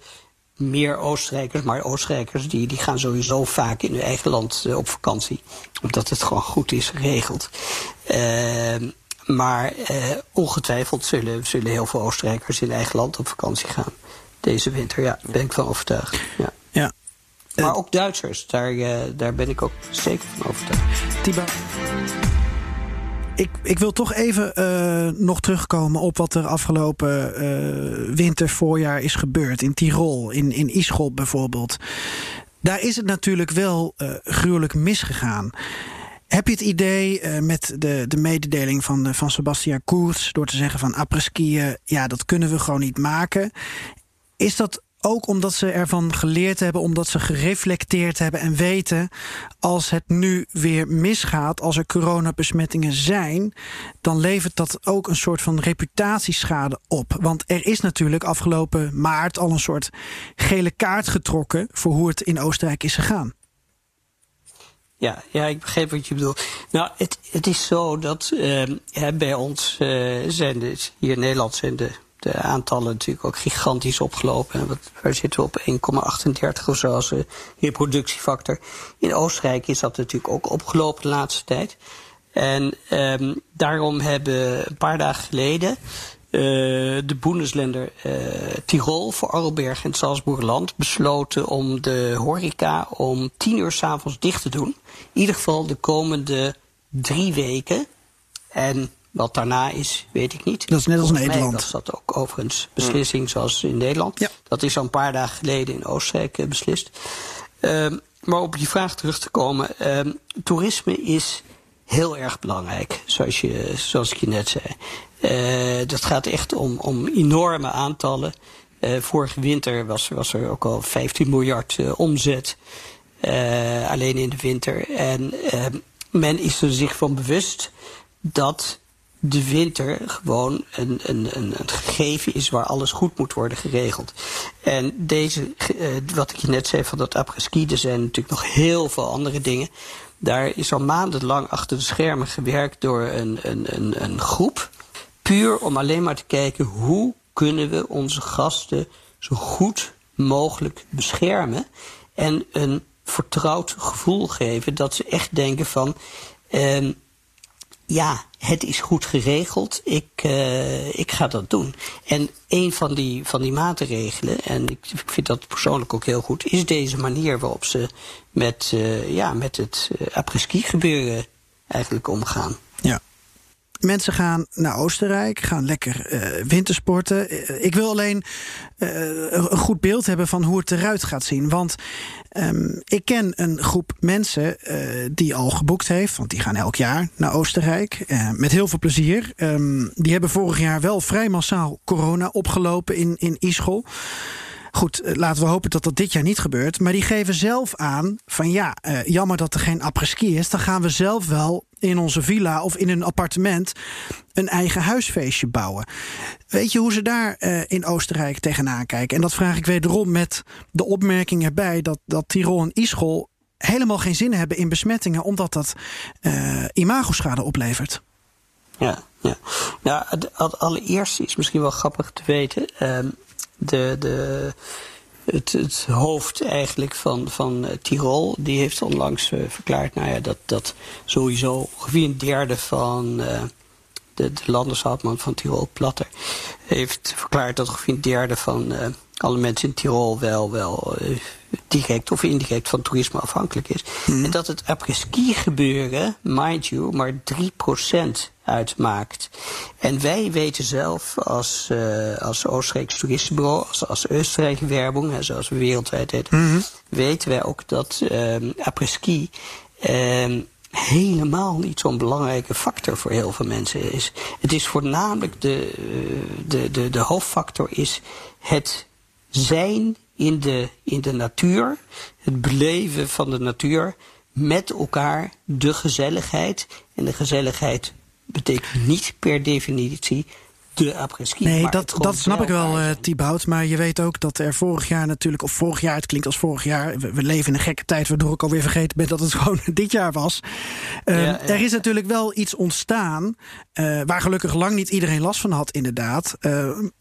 meer Oostenrijkers, maar Oostenrijkers die, die gaan sowieso vaak in hun eigen land uh, op vakantie. Omdat het gewoon goed is geregeld. Uh, maar uh, ongetwijfeld zullen, zullen heel veel Oostenrijkers in eigen land op vakantie gaan. Deze winter, ja, ben ik van overtuigd. Ja. ja. Maar ook Duitsers, daar, uh, daar ben ik ook zeker van overtuigd. Tiba. Ik, ik wil toch even uh, nog terugkomen op wat er afgelopen uh, winter, voorjaar is gebeurd. In Tirol, in, in Ischol bijvoorbeeld. Daar is het natuurlijk wel gruwelijk misgegaan. Heb je het idee uh, met de, de mededeling van, van Sebastian Koers... door te zeggen van après-skiën, ja, dat kunnen we gewoon niet maken... is dat ook omdat ze ervan geleerd hebben, omdat ze gereflecteerd hebben en weten... als het nu weer misgaat, als er coronabesmettingen zijn... dan levert dat ook een soort van reputatieschade op. Want er is natuurlijk afgelopen maart al een soort gele kaart getrokken... voor hoe het in Oostenrijk is gegaan. Ja, ja, ik begreep wat je bedoelt. Nou, het, het is zo dat uh, bij ons uh, zijn de, hier in Nederland zijn de de aantallen natuurlijk ook gigantisch opgelopen. En waar zitten we op 1,38 of zo als reproductiefactor. In Oostenrijk is dat natuurlijk ook opgelopen de laatste tijd. En um, daarom hebben een paar dagen geleden uh, de Bundesländer uh, Tirol voor Arlberg en het Salzburgerland besloten om de horeca om tien uur s'avonds dicht te doen. In ieder geval de komende drie weken. En wat daarna is, weet ik niet. Dat is net als Volgens Nederland. was dat ook overigens beslissing zoals in Nederland. Ja. Dat is al een paar dagen geleden in Oostenrijk uh, beslist. Uh, maar op je vraag terug te komen. Uh, toerisme is heel erg belangrijk, zoals, je, zoals ik je net zei. Uh, dat gaat echt om, om enorme aantallen. Uh, vorige winter was, was er ook al 15 miljard uh, omzet. alleen in de winter. En ehm, men is er zich van bewust dat de winter gewoon een, een, een, gegeven is waar alles goed moet worden geregeld. En deze, uh, wat ik je net zei van dat après-ski, er zijn natuurlijk nog heel veel andere dingen. Daar is al maandenlang achter de schermen gewerkt door een, een, een, een groep. Puur om alleen maar te kijken hoe kunnen we onze gasten zo goed mogelijk beschermen. En een vertrouwd gevoel geven dat ze echt denken van... Uh, ja, het is goed geregeld, ik, uh, ik ga dat doen. En een van die, van die maatregelen, en ik vind dat persoonlijk ook heel goed, is deze manier waarop ze met, uh, ja, met het uh, après-ski gebeuren eigenlijk omgaan. Ja. Mensen gaan naar Oostenrijk, gaan lekker wintersporten. Ik wil alleen een goed beeld hebben van hoe het eruit gaat zien. Want um, ik ken een groep mensen die al geboekt heeft. Want die gaan elk jaar naar Oostenrijk. met heel veel plezier. Um, die hebben vorig jaar wel vrij massaal corona opgelopen in, in Ischol. Goed, laten we hopen dat dat dit jaar niet gebeurt. Maar die geven zelf aan van ja, uh, jammer dat er geen après-ski is. Dan gaan we zelf wel in onze villa of in een appartement een eigen huisfeestje bouwen. Weet je hoe ze daar uh, in Oostenrijk tegenaan kijken? En dat vraag ik wederom met de opmerking erbij dat, dat Tirol en Ischol helemaal geen zin hebben in besmettingen, omdat dat uh, imagoschade oplevert. Ja, ja. ja, allereerst is misschien wel grappig te weten. Uh, de, de het, hoofd eigenlijk van, van Tirol, die heeft onlangs verklaard nou ja, dat, dat sowieso ongeveer een derde van de, de landershoudman van Tirol, Platter, heeft verklaard dat ongeveer een derde van alle mensen in Tirol wel, wel direct of indirect van toerisme afhankelijk is. Mhm. En dat het après-ski gebeuren, mind you, maar 3% uitmaakt. En wij weten zelf als, uh, als Oostenrijks toeristenbureau, als, als Oostenrijk Werbung, zoals we wereldwijd heten, mhm. weten wij ook dat um, après-ski um, helemaal niet zo'n belangrijke factor voor heel veel mensen is. Het is voornamelijk de, de, de, de hoofdfactor is het zijn in de, in de natuur, het beleven van de natuur, met elkaar de gezelligheid. En de gezelligheid betekent niet per definitie de. Nee, dat, dat snap ik wel, uh, Thibaut. Maar je weet ook dat er vorig jaar natuurlijk, of vorig jaar, het klinkt als vorig jaar. We, leven in een gekke tijd, waardoor ik alweer vergeten ben dat het gewoon dit jaar was. Uh, Er is natuurlijk wel iets ontstaan. Uh, waar gelukkig lang niet iedereen last van had, inderdaad.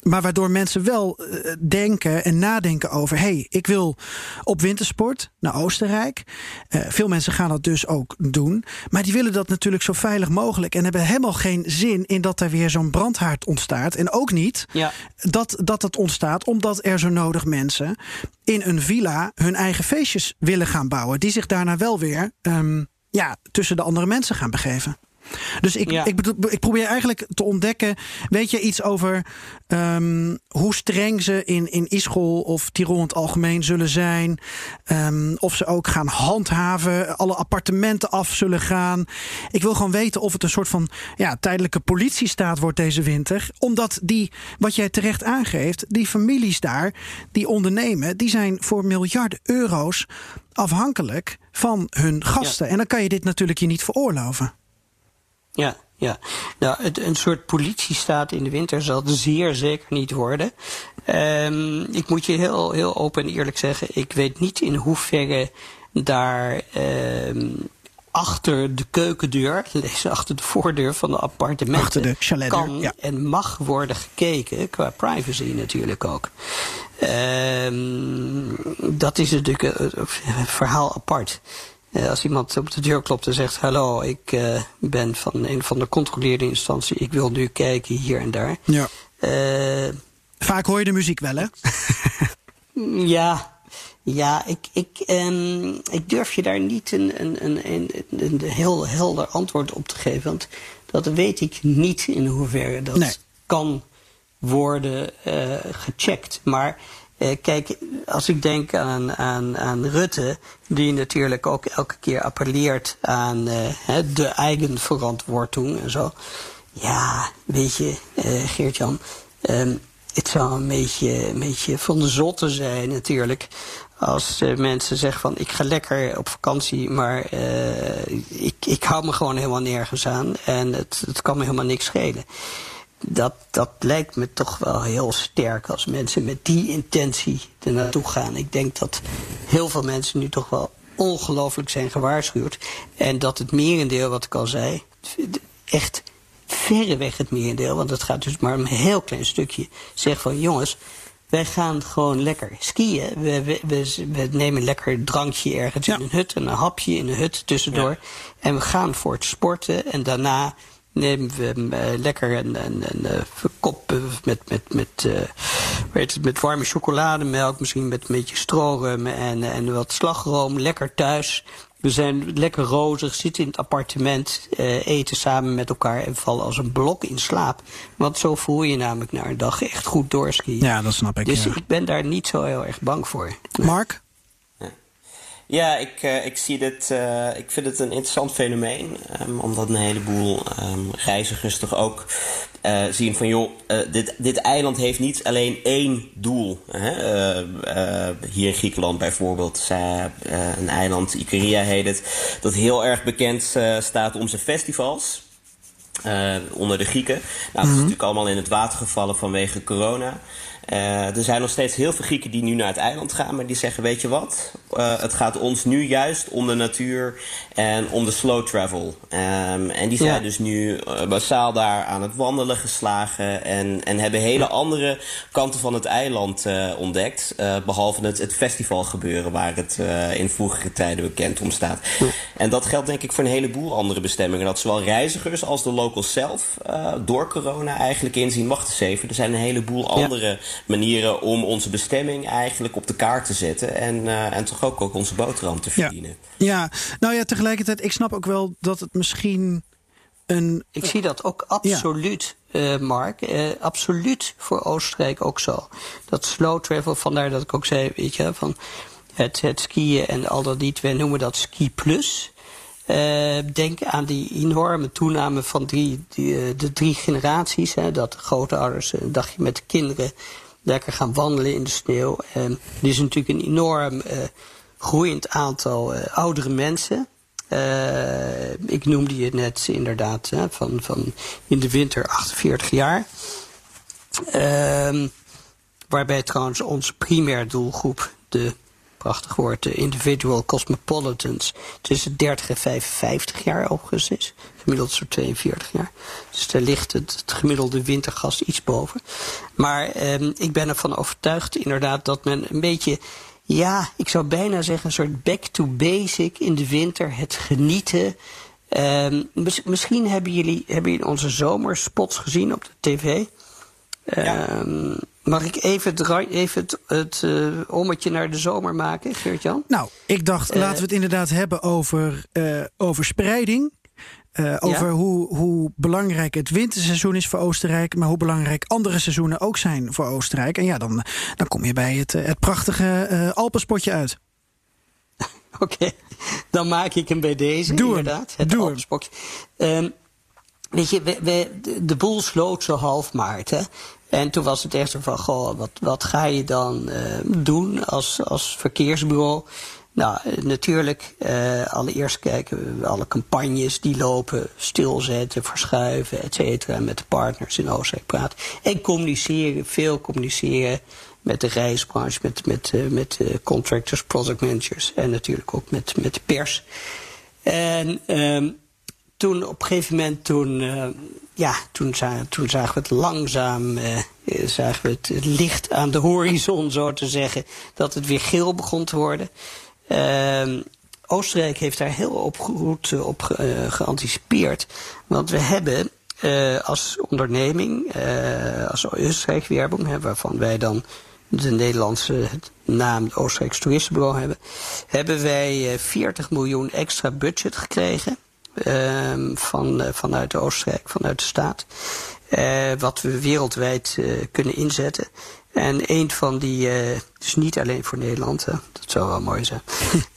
maar waardoor mensen wel denken en nadenken over: hé, hey, ik wil op wintersport naar Oostenrijk. veel mensen gaan dat dus ook doen. Maar die willen dat natuurlijk zo veilig mogelijk. En hebben helemaal geen zin in dat er weer zo'n brandhaard ontstaat en ook niet ja. dat, dat het ontstaat omdat er zo nodig mensen in een villa hun eigen feestjes willen gaan bouwen. Die zich daarna wel weer um, ja, tussen de andere mensen gaan begeven. Dus ik, ik, ik, probeer eigenlijk te ontdekken. Weet je iets over um, hoe streng ze in, in Ischol of Tirol in het algemeen zullen zijn? Um, of ze ook gaan handhaven, alle appartementen af zullen gaan. Ik wil gewoon weten of het een soort van ja, tijdelijke politiestaat wordt deze winter. Omdat die, wat jij terecht aangeeft, die families daar, die ondernemen, die zijn voor miljarden euro's afhankelijk van hun gasten. En dan kan je dit natuurlijk je niet veroorloven. Ja, ja. Nou, het, een soort politiestaat in de winter zal het zeer zeker niet worden. Um, ik moet je heel, heel open en eerlijk zeggen, ik weet niet in hoeverre daar um, achter de keukendeur, lees achter de voordeur van de appartementen, de chalet, kan ja. en mag worden gekeken, qua privacy natuurlijk ook. Um, dat is natuurlijk een verhaal apart. Uh, als iemand op de deur klopt en zegt: Hallo, ik uh, ben van een van de controleerde instantie. Ik wil nu kijken hier en daar. Ja. Uh, Vaak hoor je de muziek wel, hè? ja, ja ik, ik, um, ik durf je daar niet een, een, een, een, een heel helder antwoord op te geven. Want dat weet ik niet in hoeverre dat nee. kan worden gecheckt. Maar eh, kijk, als ik denk aan, aan, aan Rutte, die natuurlijk ook elke keer appelleert aan uh, de eigen verantwoording en zo. Ja, weet je, uh, Geert-Jan, um, het zou een beetje, een beetje van de zotte zijn natuurlijk. Als mensen zeggen van ik ga lekker op vakantie, maar ik, ik hou me gewoon helemaal nergens aan en het, het kan me helemaal niks schelen dat, dat lijkt me toch wel heel sterk als mensen met die intentie er naartoe gaan. Ik denk dat heel veel mensen nu toch wel ongelooflijk zijn gewaarschuwd. En dat het merendeel, wat ik al zei, echt verreweg het merendeel, want het gaat dus maar een heel klein stukje, zegt van jongens, wij gaan gewoon lekker skiën. We, we, we, nemen lekker een drankje ergens in een hut en een hapje in een hut tussendoor. En we gaan voor het sporten en daarna nemen we uh, lekker een, een, een, een kop met, met, met, weet het, met warme chocolademelk, misschien met een beetje strorum en, en wat slagroom, lekker thuis. We zijn lekker rozig, zitten in het appartement, eten samen met elkaar en vallen als een blok in slaap. Want zo voel je namelijk na een dag echt goed doorskiën. Ja, dat snap ik. Dus ik ben daar niet zo heel erg bang voor. Mark? Ja, ik, uh, ik zie dit. Uh, ik vind het een interessant fenomeen. Um, omdat een heleboel um, reizigers toch ook uh, zien van joh, dit, dit eiland heeft niet alleen één doel. Hè? hier in Griekenland bijvoorbeeld, een eiland, Icaria heet het, dat heel erg bekend staat om zijn festivals. onder de Grieken. Nou, het is mm -hmm. natuurlijk allemaal in het water gevallen vanwege corona. Uh, er zijn nog steeds heel veel Grieken die nu naar het eiland gaan, maar die zeggen: Weet je wat? Uh, het gaat ons nu juist om de natuur en om de slow travel. Um, en die zijn ja. dus nu uh, massaal daar aan het wandelen geslagen. En, en hebben hele andere kanten van het eiland uh, ontdekt. behalve het, het festivalgebeuren waar het in vroegere tijden bekend om staat. Ja. En dat geldt denk ik voor een heleboel andere bestemmingen. Dat zowel reizigers als de locals zelf door corona eigenlijk inzien. Wacht eens even, er zijn een heleboel andere manieren om onze bestemming eigenlijk op de kaart te zetten. En, en toch ook, ook onze boterham te verdienen. Ja. ja, nou ja, tegelijkertijd, ik snap ook wel dat het misschien een. Ik zie dat ook absoluut, ja. uh, Mark. Uh, absoluut voor Oostenrijk ook zo. Dat slow travel, vandaar dat ik ook zei, weet je, van het, het skiën en al dat niet, wij noemen dat ski plus. Uh, denk aan die enorme toename van drie, die, de drie generaties. Hè, dat grootouders een dagje met de kinderen lekker gaan wandelen in de sneeuw. Er is natuurlijk een enorm uh, groeiend aantal uh, oudere mensen. Uh, ik noemde je net inderdaad hè, van, van in de winter 48 jaar. Ehm, waarbij trouwens onze primair doelgroep, de prachtig woord, de individual cosmopolitans, tussen 30 en 55 jaar overigens. Gemiddeld zo'n 42 jaar. Dus daar ligt het, het gemiddelde wintergast iets boven. Maar um, ik ben ervan overtuigd inderdaad dat men een beetje ja, ik zou bijna zeggen een soort back to basic in de winter. Het genieten. Mis, misschien hebben jullie, hebben jullie onze zomerspots gezien op de tv. Ja. Um, mag ik even het, even het, het uh, ommetje naar de zomer maken, Geert-Jan? Nou, ik dacht, uh, laten we het inderdaad hebben over, uh, over spreiding. Over ja. hoe, hoe belangrijk het winterseizoen is voor Oostenrijk, maar hoe belangrijk andere seizoenen ook zijn voor Oostenrijk. En ja, dan, dan kom je bij het, het prachtige Alpenspotje uit. Oké, okay. dan maak ik hem bij deze, Doe inderdaad. Het Doe Alpenspotje. Um, weet je, we, we, de boel sloot zo half maart, hè. En toen was het echt zo van, goh, wat, wat ga je dan uh, doen als, als verkeersbureau? Nou, natuurlijk, uh, allereerst kijken we alle campagnes die lopen, stilzetten, verschuiven, et cetera. Met de partners in Oostenrijk praten. En communiceren, veel communiceren met de reisbranche, met, met, met contractors, product managers en natuurlijk ook met, met de pers. En um, toen op een gegeven moment, toen, ja, toen, toen zagen we het langzaam, zagen we het licht aan de horizon, zo te zeggen, dat het weer geel begon te worden. Uh, Oostenrijk heeft daar heel op, goed op uh, geanticipeerd. Want we hebben uh, als onderneming, als Oostenrijk Werbung, waarvan wij dan de Nederlandse naam Oostenrijks Toeristenbureau hebben, hebben wij 40 miljoen extra budget gekregen. Ehm, van, vanuit Oostenrijk, vanuit de staat. wat we wereldwijd kunnen inzetten. En een van die, uh, dus niet alleen voor Nederland, hè, dat zou wel mooi zijn.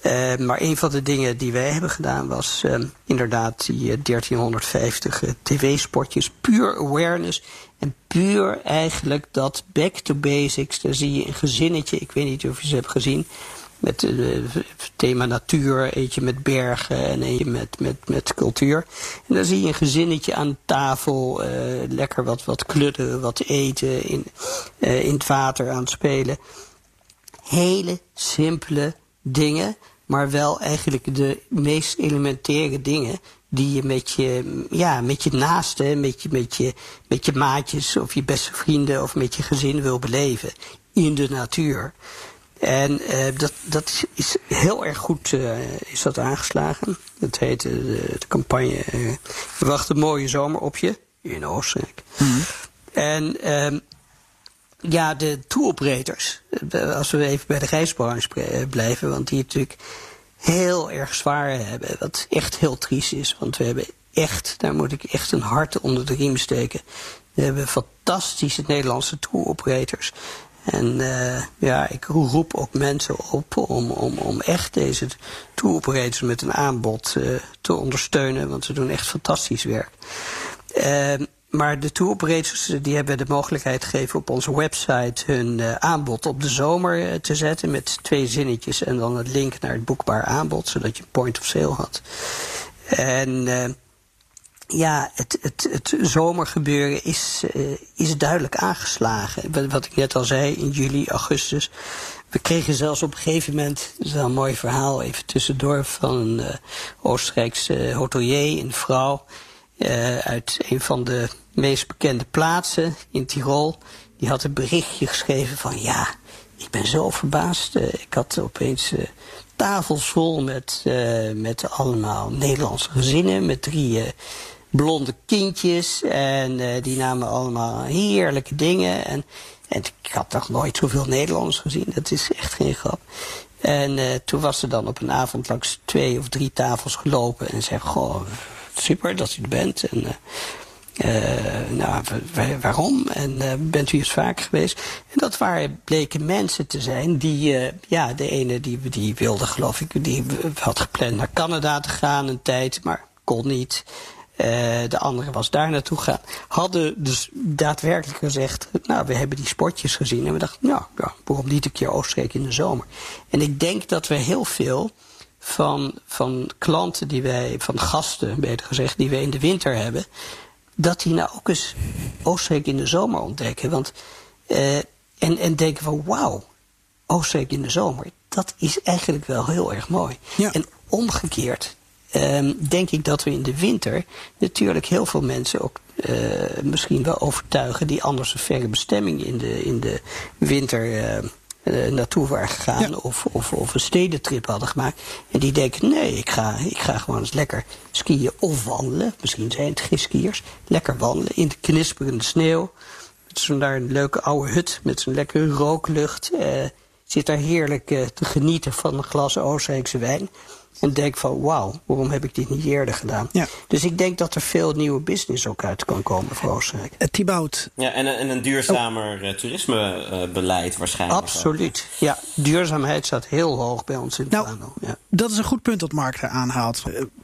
uh, maar een van de dingen die wij hebben gedaan was uh, inderdaad die 1350 tv-spotjes, puur awareness. En puur eigenlijk dat back to basics, daar zie je een gezinnetje, ik weet niet of je ze hebt gezien met het uh, thema natuur, eentje met bergen en eentje met, met, met cultuur. En dan zie je een gezinnetje aan tafel, uh, lekker wat, wat kludden, wat eten, in, uh, in het water aan het spelen. Hele simpele dingen, maar wel eigenlijk de meest elementaire dingen die je met je, ja, met je naasten, met je, met, je, met je maatjes of je beste vrienden of met je gezin wil beleven in de natuur. En uh, dat, dat is heel erg goed uh, is dat aangeslagen. Dat heet uh, de, de, campagne Wacht een mooie zomer op je in Oostenrijk. Mm -hmm. En um, ja, de tour-operators, als we even bij de reisbranche blijven, want die natuurlijk heel erg zwaar hebben. Wat echt heel triest is, want we hebben echt, daar moet ik echt een hart onder de riem steken. We hebben fantastische Nederlandse tour-operators. En uh, ja, ik roep ook mensen op om, om, om echt deze tour operators met een aanbod uh, te ondersteunen, want ze doen echt fantastisch werk. Uh, maar de tour operators die hebben de mogelijkheid gegeven op onze website hun aanbod op de zomer te zetten met twee zinnetjes en dan het link naar het boekbaar aanbod, zodat je point of sale had. En ja, het, het, het zomergebeuren is, uh, is duidelijk aangeslagen. Wat, wat ik net al zei, in juli, augustus we kregen zelfs op een gegeven moment, dat is wel een mooi verhaal, even tussendoor, van een uh, Oostenrijkse hotelier, een vrouw, uit een van de meest bekende plaatsen in Tirol. Die had een berichtje geschreven van ja, ik ben zo verbaasd. Ik had opeens tafels vol met, met allemaal Nederlandse gezinnen, met drie blonde kindjes. En die namen allemaal heerlijke dingen. En en ik had nog nooit zoveel Nederlanders gezien. Dat is echt geen grap. En uh, toen was ze dan op een avond langs twee of drie tafels gelopen. En zei, goh, super dat u er bent. En uh, nou, waarom? En bent u eens vaak geweest? En dat waren, bleken mensen te zijn die, ja, de ene die, die wilde, geloof ik, die had gepland naar Canada te gaan een tijd, maar kon niet. Uh, de andere was daar naartoe gegaan. Hadden dus daadwerkelijk gezegd, nou, we hebben die spotjes gezien. En we dachten, nou, ja, waarom niet een keer Oostenrijk in de zomer? En ik denk dat we heel veel van, van klanten die wij, van gasten, beter gezegd, die we in de winter hebben, dat die nou ook eens Oostenrijk in de zomer ontdekken. Want, uh, en, en denken van, wauw, Oostenrijk in de zomer, dat is eigenlijk wel heel erg mooi. Ja. En omgekeerd, um, denk ik dat we in de winter natuurlijk heel veel mensen ook uh, misschien wel overtuigen die anders een verre bestemming in de, in de winter uh, uh, naartoe waren gegaan Ja. of, of, of een stedentrip hadden gemaakt. En die denken, nee, ik ga, ik ga gewoon eens lekker skiën of wandelen. Misschien zijn het geen skiers. Lekker wandelen in de knisperende sneeuw. Met zo'n daar een leuke oude hut met zo'n lekkere rooklucht. Uh, zit daar heerlijk uh, te genieten van een glas Oostenrijkse wijn. En denk van, wauw, waarom heb ik dit niet eerder gedaan? Ja. Dus ik denk dat er veel nieuwe business ook uit kan komen voor Oostenrijk. Uh, Thibaut. Ja, en, en een duurzamer oh. toerismebeleid waarschijnlijk. Absoluut. Ook. Ja, duurzaamheid staat heel hoog bij ons in het nou. Ja. Dat is een goed punt dat Mark er aanhaalt.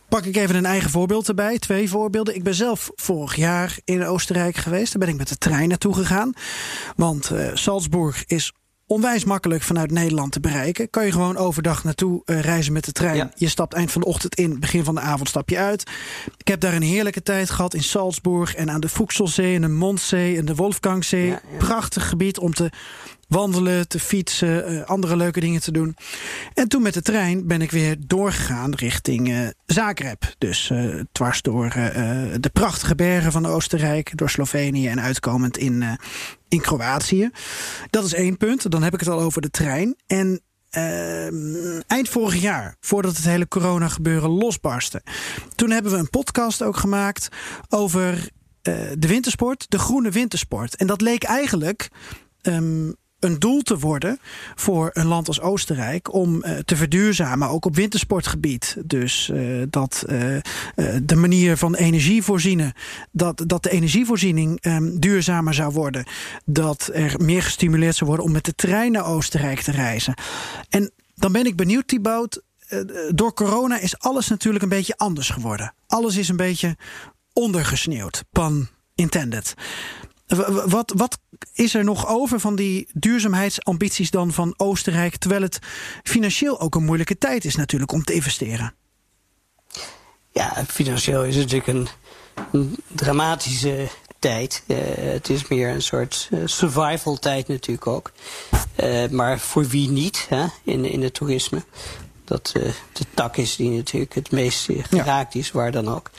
Pak ik even een eigen voorbeeld erbij. Twee voorbeelden. Ik ben zelf vorig jaar in Oostenrijk geweest. Daar ben ik met de trein naartoe gegaan. Want uh, Salzburg is onwijs makkelijk vanuit Nederland te bereiken. Kan je gewoon overdag naartoe uh, reizen met de trein. Ja. Je stapt eind van de ochtend in, begin van de avond stap je uit. Ik heb daar een heerlijke tijd gehad in Salzburg en aan de Fuchselzee en de Mondzee en de Wolfgangzee. Ja, ja. Prachtig gebied om te wandelen, te fietsen, uh, andere leuke dingen te doen. En toen met de trein ben ik weer doorgegaan richting uh, Zagreb. Dus uh, dwars door de prachtige bergen van Oostenrijk, door Slovenië en uitkomend in, in Kroatië. Dat is één punt. Dan heb ik het al over de trein. En uh, eind vorig jaar, voordat het hele corona gebeuren losbarstte. Toen hebben we een podcast ook gemaakt over de wintersport, de groene wintersport. En dat leek eigenlijk um, een doel te worden voor een land als Oostenrijk om uh, te verduurzamen, ook op wintersportgebied. Dus uh, dat uh, de manier van energie voorzien, dat, dat de energievoorziening um, duurzamer zou worden. Dat er meer gestimuleerd zou worden om met de trein naar Oostenrijk te reizen. En dan ben ik benieuwd, Thibaut. door corona is alles natuurlijk een beetje anders geworden. Alles is een beetje ondergesneeuwd. Pan intended. Wat, wat is er nog over van die duurzaamheidsambities dan van Oostenrijk, terwijl het financieel ook een moeilijke tijd is natuurlijk om te investeren? Ja, financieel is het natuurlijk een, een dramatische tijd. Uh, het is meer een soort uh, survival tijd natuurlijk ook. Uh, maar voor wie niet hè, in, in het toerisme. Dat de tak is die natuurlijk het meest geraakt is, waar dan ook.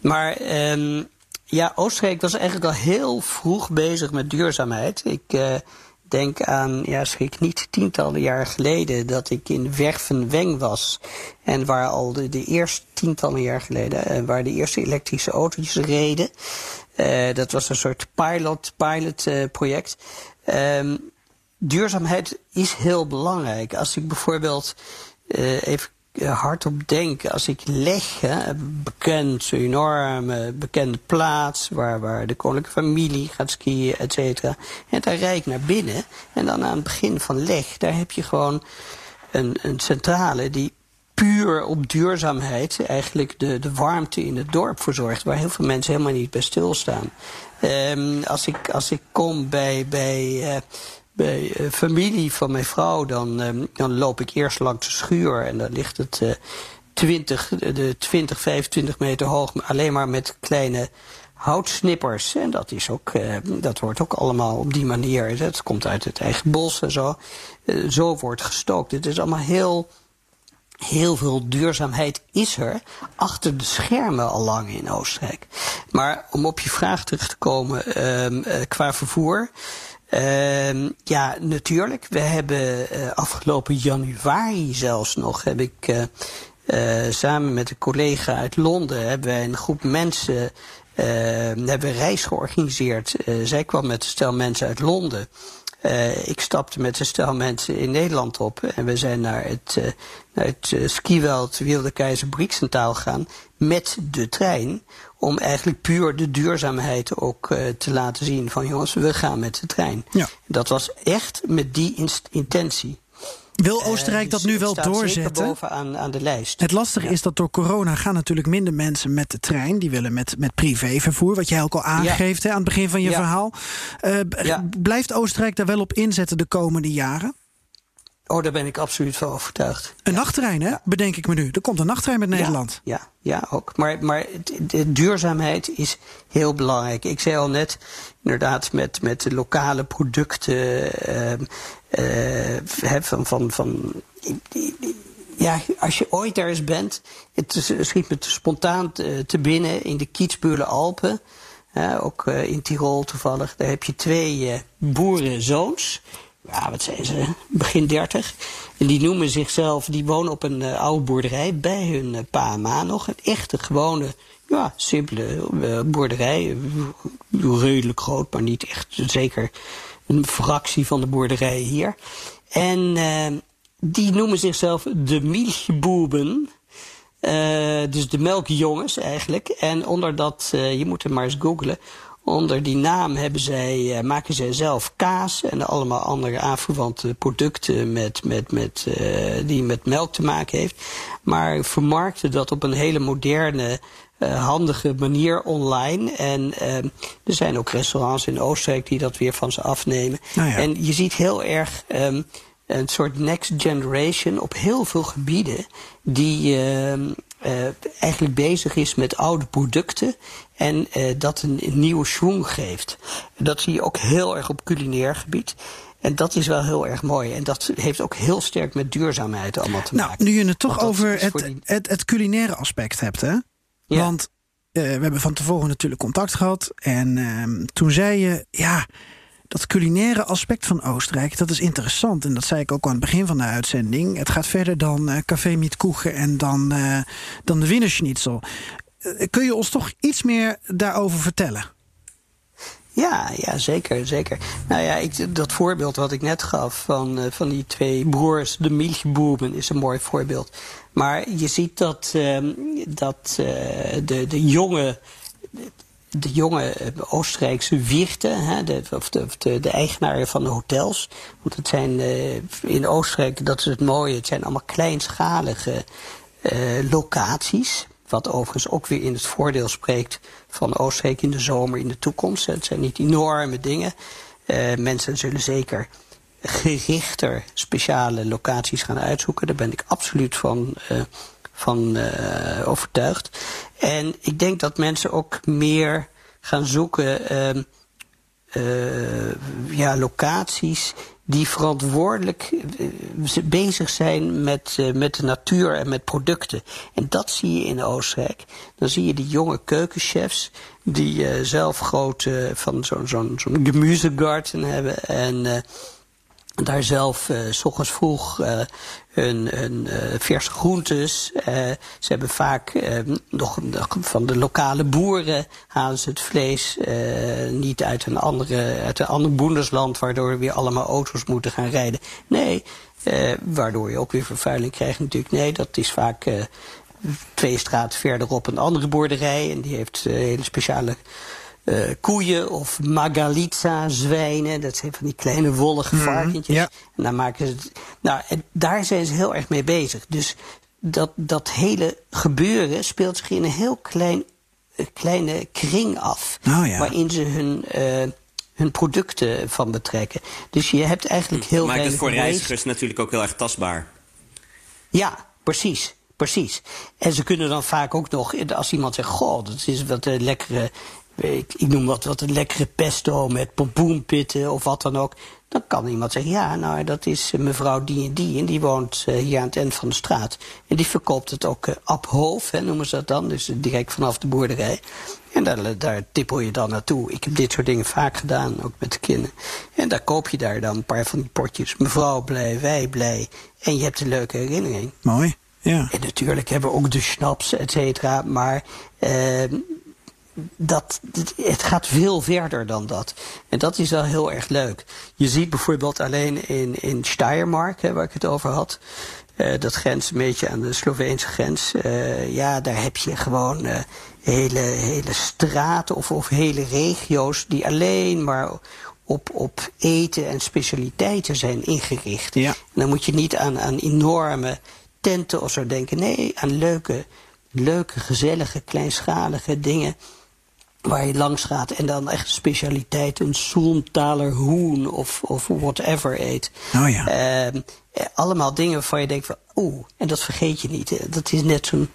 Maar... Um, ja, Oostenrijk was eigenlijk al heel vroeg bezig met duurzaamheid. Ik uh, denk aan, ja, schrik niet, tientallen jaar geleden dat ik in Wervenweng was. En waar al de, de eerste tientallen jaar geleden, uh, waar de eerste elektrische autootjes reden. Uh, dat was een soort pilot, pilot project. Um, duurzaamheid is heel belangrijk. Als ik bijvoorbeeld even hardop denken. Als ik leg, bekend, enorme bekende plaats waar, waar de koninklijke familie gaat skiën, et cetera. En daar rijd ik naar binnen. En dan aan het begin van leg, daar heb je gewoon een, een centrale die puur op duurzaamheid eigenlijk de, de warmte in het dorp verzorgt. Waar heel veel mensen helemaal niet bij stilstaan. Um, als, ik, als ik kom bij, bij uh, bij uh, familie van mijn vrouw, dan, uh, dan loop ik eerst langs de schuur en dan ligt het uh, 20, de 20, 25 meter hoog, alleen maar met kleine houtsnippers. En dat, is ook, uh, dat wordt ook allemaal op die manier. Dat komt uit het eigen bos en zo. Zo wordt gestookt. Het is allemaal heel, heel veel duurzaamheid is er achter de schermen al lang in Oostenrijk. Maar om op je vraag terug te komen uh, qua vervoer. Uh, ja, natuurlijk. We hebben uh, afgelopen januari zelfs nog heb ik uh, uh, samen met een collega uit Londen hebben wij een groep mensen hebben een reis georganiseerd. zij kwam met een stel mensen uit Londen. Ik stapte met een stel mensen in Nederland op en we zijn naar het, naar het skiweld Wilde Keizer met de trein om eigenlijk puur de duurzaamheid ook uh, te laten zien van jongens, we gaan met de trein. Ja. Dat was echt met die intentie. Wil Oostenrijk uh, dus dat nu wel doorzetten? bovenaan aan de lijst. Het lastige ja. is dat door corona gaan natuurlijk minder mensen met de trein. Die willen met, met privévervoer, wat jij ook al aangeeft ja. aan het begin van je verhaal. Uh, blijft Oostenrijk daar wel op inzetten de komende jaren? Oh, daar ben ik absoluut van overtuigd. Een ja. nachttrein, hè? Ja. Bedenk ik me nu. Er komt een nachttrein met Nederland. Ja, ja, ja ook. Maar, maar de duurzaamheid is heel belangrijk. Ik zei al net, inderdaad, met, met de lokale producten. Uh, uh, van, van, van, ja, als je ooit daar eens bent, het schiet me te spontaan te, te binnen in de Kietsbuurle Alpen. Uh, ook in Tirol toevallig. Daar heb je twee boerenzoons ja, wat zijn ze, begin dertig. En die noemen zichzelf, die wonen op een uh, oude boerderij bij hun uh, pa en ma nog. Een echte, gewone, ja, simpele uh, boerderij. redelijk groot, maar niet echt zeker een fractie van de boerderij hier. En die noemen zichzelf de Milchbuben. dus de melkjongens eigenlijk. En onder dat, je moet hem maar eens googlen. Onder die naam hebben zij, uh, maken zij zelf kaas en allemaal andere aanverwante producten met, met, met, uh, die met melk te maken heeft. Maar vermarkten dat op een hele moderne, uh, handige manier online. En er zijn ook restaurants in Oostenrijk die dat weer van ze afnemen. Nou ja. En je ziet heel erg um, een soort next generation op heel veel gebieden die uh, eigenlijk bezig is met oude producten en uh, dat een, een nieuwe schwung geeft. Dat zie je ook heel erg op culinair gebied. En dat is wel heel erg mooi. En dat heeft ook heel sterk met duurzaamheid allemaal te nou, maken. Nu je het toch over het, die... het, het, culinaire aspect hebt, hè? Ja. Want uh, we hebben van tevoren natuurlijk contact gehad. En uh, toen zei je, ja, dat culinaire aspect van Oostenrijk, dat is interessant. En dat zei ik ook aan het begin van de uitzending. Het gaat verder dan uh, Café Mietkoegen en dan, dan de Wienerschnitzel. Uh, kun je ons toch iets meer daarover vertellen? Ja, ja, zeker, zeker. Nou ja, ik, dat voorbeeld wat ik net gaf van, uh, van die twee broers, de Milchboemen, is een mooi voorbeeld. Maar je ziet dat, uh, dat uh, de, de jonge de jonge Oostenrijkse Wirten, hè, de, of de, de, eigenaren van de hotels. Want het zijn in Oostenrijk, dat is het mooie, het zijn allemaal kleinschalige locaties. Wat overigens ook weer in het voordeel spreekt van Oostenrijk in de zomer, in de toekomst. Het zijn niet enorme dingen. Uh, mensen zullen zeker gerichter speciale locaties gaan uitzoeken. Daar ben ik absoluut van van uh, overtuigd. En ik denk dat mensen ook meer gaan zoeken uh, ja, locaties die verantwoordelijk bezig zijn met, met de natuur en met producten. En dat zie je in Oostenrijk. Dan zie je die jonge keukenchefs die zelf grote van zo'n zo'n zo'n gemuzegarten hebben en daar zelf uh, s ochtends vroeg uh, hun, hun uh, verse groentes. Ze hebben vaak uh, nog van de lokale boeren halen ze het vlees niet uit een, andere, uit een ander boendersland, waardoor we weer allemaal auto's moeten gaan rijden. Nee, waardoor je ook weer vervuiling krijgt natuurlijk. Nee, dat is vaak twee straten verderop een andere boerderij en die heeft hele speciale uh, koeien of magalitza zwijnen. Dat zijn van die kleine wollige varkentjes. ja. En daar maken ze het, nou, en daar zijn ze heel erg mee bezig. Dus dat, dat hele gebeuren speelt zich in een heel klein, uh, kleine kring af. Oh ja. Waarin ze hun, uh, hun producten van betrekken. Dus je hebt eigenlijk heel Maakt het voor reizigers natuurlijk ook heel erg tastbaar. Ja, precies. Precies. En ze kunnen dan vaak ook nog, als iemand zegt: Goh, dat is wat uh, lekkere weet, ik noem wat, wat een lekkere pesto met pompoenpitten of wat dan ook. Dan kan iemand zeggen, ja, nou, dat is eh, mevrouw die en die. En die woont uh, hier aan het eind van de straat. En die verkoopt het ook uh, ab hoofd, hè, noemen ze dat dan. Dus direct vanaf de boerderij. En daar, daar tippel je dan naartoe. Ik heb dit soort dingen vaak gedaan, ook met de kinderen. En daar koop je daar dan een paar van die potjes. Mevrouw blij, wij blij. En je hebt een leuke herinnering. Mooi, ja. En natuurlijk hebben we ook de schnaps, et cetera. Maar uh, dat, het gaat veel verder dan dat. En dat is wel heel erg leuk. Je ziet bijvoorbeeld alleen in, in Steiermark, hè, waar ik het over had. Uh, dat grenst een beetje aan de Sloveense grens. Uh, ja, daar heb je gewoon uh, hele, hele straten of, of hele regio's die alleen maar op, op eten en specialiteiten zijn ingericht. Ja. En dan moet je niet aan, aan enorme tenten of zo denken. Nee, aan leuke, leuke, gezellige, kleinschalige dingen waar je langs gaat en dan echt specialiteit, een Soelmtaler hoen of, of whatever eet. Oh ja. Uh, allemaal dingen waarvan je denkt van, oeh, en dat vergeet je niet. Dat is net zo'n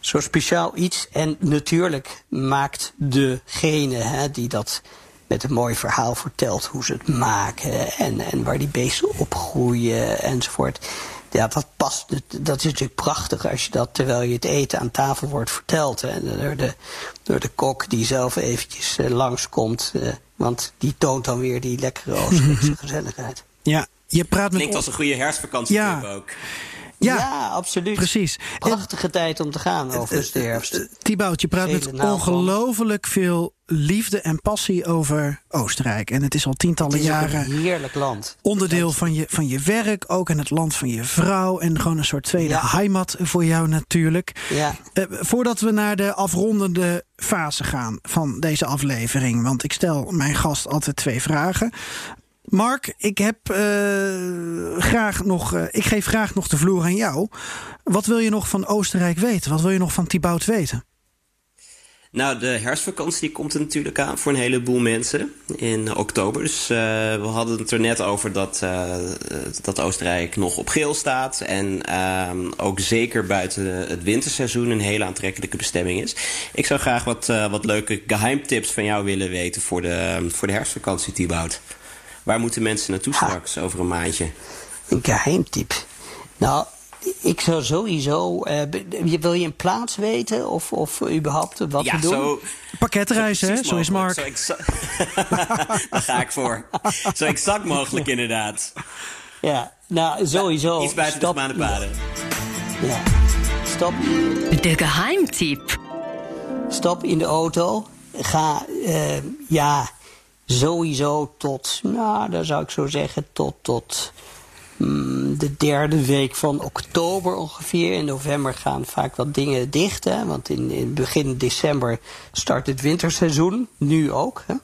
zo speciaal iets. En natuurlijk maakt degene hè, die dat met een mooi verhaal vertelt hoe ze het maken en, en waar die beesten opgroeien enzovoort ja, dat past. Dat is natuurlijk prachtig als je dat terwijl je het eten aan tafel wordt verteld. Hè, door, de, door de kok die zelf eventjes uh, langskomt. Uh, want die toont dan weer die lekkere Oostenrijkse gezelligheid. Ja, je praat met... Klinkt als een goede herfstvakantie Ja. ook. Ja, Ja, absoluut. precies. Prachtige tijd om te gaan overigens de herfst. Thibaut, je praat met ongelooflijk veel liefde en passie over Oostenrijk. En het is al tientallen Het is jaren een heerlijk land. onderdeel van je, van je werk, ook in het land van je vrouw. En gewoon een soort tweede Ja. heimat voor jou natuurlijk. Ja. Eh, voordat we naar de afrondende fase gaan van deze aflevering. Want ik stel mijn gast altijd twee vragen. Mark, ik, heb, eh, graag nog, eh, ik geef graag nog de vloer aan jou. Wat wil je nog van Oostenrijk weten? Wat wil je nog van Thibaut weten? Nou, de herfstvakantie komt er natuurlijk aan voor een heleboel mensen in oktober. Dus eh, we hadden het er net over dat, eh, dat Oostenrijk nog op geel staat. En ehm, ook zeker buiten het winterseizoen een hele aantrekkelijke bestemming is. Ik zou graag wat, eh, wat leuke geheimtips van jou willen weten voor de, voor de herfstvakantie, Thibaut. Waar moeten mensen naartoe straks over een maandje? Een geheimtip. Nou, ik zou sowieso. eh, wil je een plaats weten of, of überhaupt wat ja, we doen? zo. Pakketreizen, hè? Zo is Mark. Zo exa- Daar ga ik voor. Zo exact mogelijk, inderdaad. Ja, nou sowieso. Iets buiten de Stap- gemene paden. Ja. Stap, De geheimtipp. stap in de auto. Ga, eh, ja, sowieso tot, nou, dan zou ik zo zeggen, tot, tot de derde week van oktober ongeveer. In november gaan vaak wat dingen dicht, want in, in begin december start het winterseizoen. Nu ook, hè.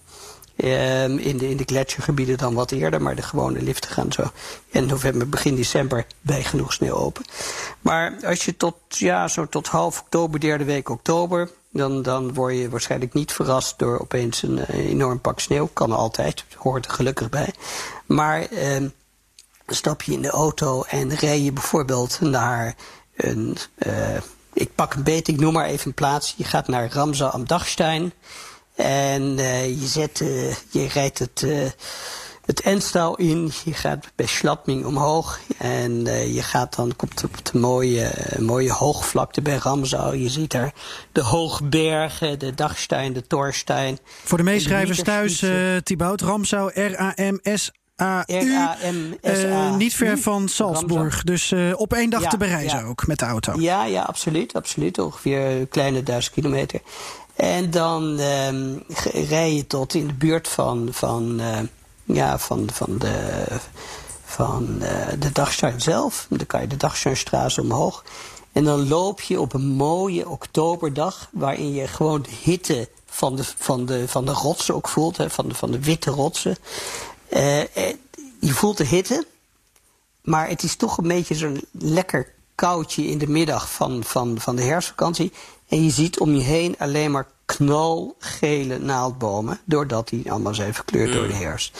Ehm, in, de, in de gletsjergebieden dan wat eerder, maar de gewone liften gaan zo in november, begin december bij genoeg sneeuw open. Maar als je tot, ja, zo tot half oktober, derde week oktober, dan, dan word je waarschijnlijk niet verrast door opeens een eh, enorm pak sneeuw. Kan altijd, hoort er gelukkig bij. Maar ehm, stap je in de auto en rij je bijvoorbeeld naar een. eh, ik pak een beet, ik noem maar even een plaats. Je gaat naar Ramza am Dachstein. En eh, je, zet, eh, je rijdt het, het in. Je gaat bij Schladming omhoog. En je gaat dan komt op de mooie, mooie hoogvlakte bij Ramsau. Je ziet daar de hoogbergen, de Dachstein, de Torstein. Voor de meeschrijvers thuis, eh Thibaut R-A-M-S-A-U. R-A-M-S-A-U. Eh, niet ver van Salzburg. Dus eh, op één dag te bereizen ook met de auto. Ja, ja, absoluut, absoluut. Ongeveer een kleine duizend kilometer. En dan ehm, rij je tot in de buurt van, van, eh, ja, van, van de, van, de Dachstein zelf. Dan kan je de Dachsteinstraat omhoog. En dan loop je op een mooie oktoberdag... waarin je gewoon de hitte van de, van de, van de rotsen ook voelt. Hè, van, de, van de witte rotsen. Eh, eh, je voelt de hitte... Maar het is toch een beetje zo'n lekker koudje in de middag van, van, van de herfstvakantie. En je ziet om je heen alleen maar knalgele naaldbomen. Doordat die allemaal zijn verkleurd door de herfst.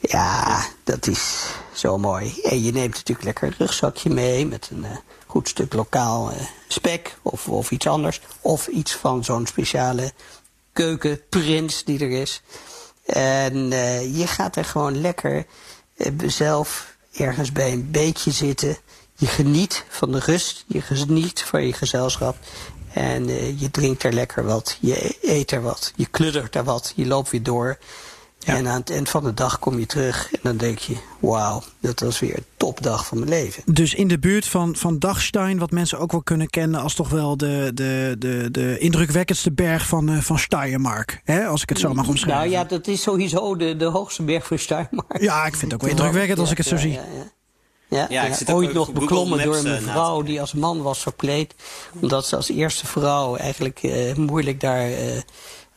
Ja, dat is zo mooi. En je neemt natuurlijk lekker een rugzakje mee met een eh, goed stuk lokaal spek of, of iets anders. Of iets van zo'n speciale keukenprins die er is. En eh, je gaat er gewoon lekker eh, zelf ergens bij een beekje zitten. Je geniet van de rust, je geniet van je gezelschap. En eh, je drinkt er lekker wat, je eet er wat, je kluddert er wat, je loopt weer door. En aan het eind van de dag kom je terug en dan denk je... wauw, dat was weer een topdag van mijn leven. Dus in de buurt van, van Dachstein, wat mensen ook wel kunnen kennen... als toch wel de, de, de, de indrukwekkendste berg van, uh, van Steiermark. Hè, als ik het zo mag omschrijven. Nou ja, dat is sowieso de, de hoogste berg van Steiermark. Ja, ik vind het ook wel indrukwekkend als ik het zo zie. Ja, ja, ja, ik zit ooit nog beklommen door een vrouw die als man was verkleed. Omdat ze als eerste vrouw eigenlijk uh, moeilijk daar... Uh,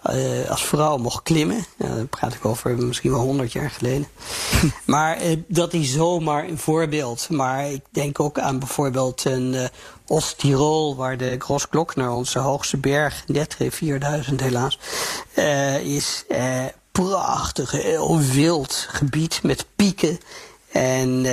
uh, als vrouw mocht klimmen. Ja, daar praat ik over misschien wel honderd jaar geleden. maar uh, dat is zomaar een voorbeeld. Maar ik denk ook aan bijvoorbeeld een uh, Oost-Tirol... waar de Grossglockner, onze hoogste berg, net 4000 helaas... is prachtig, heel wild gebied met pieken... En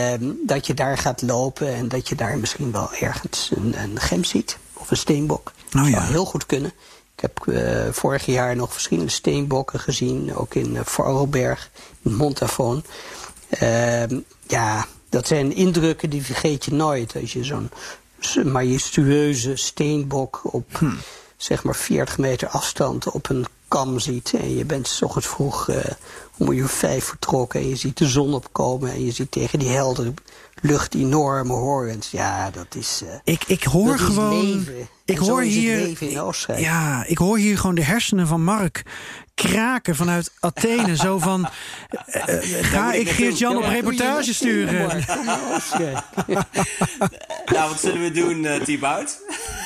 dat je daar gaat lopen en dat je daar misschien wel ergens een, een gem ziet. Of een steenbok. Dat oh, ja. zou heel goed kunnen. Ik heb uh, vorig jaar nog verschillende steenbokken gezien, ook in uh, Vorarlberg, in Montafon. Uh, ja, dat zijn indrukken die vergeet je nooit. Als je zo'n majestueuze steenbok op hm. zeg maar 40 meter afstand op een kam ziet. En je bent s ochtends vroeg uh, om uur vijf vertrokken en je ziet de zon opkomen en je ziet tegen die heldere lucht enorme horens. Ja, dat is. Uh, ik, ik hoor gewoon. Leven. Ik en hoor hier. Leven in Oostenrijk. Ja, ik hoor hier gewoon de hersenen van Mark kraken vanuit Athene. zo van. Uh, ga ik Geert-Jan op reportage sturen? nou, wat zullen we doen, uh, Thibaut?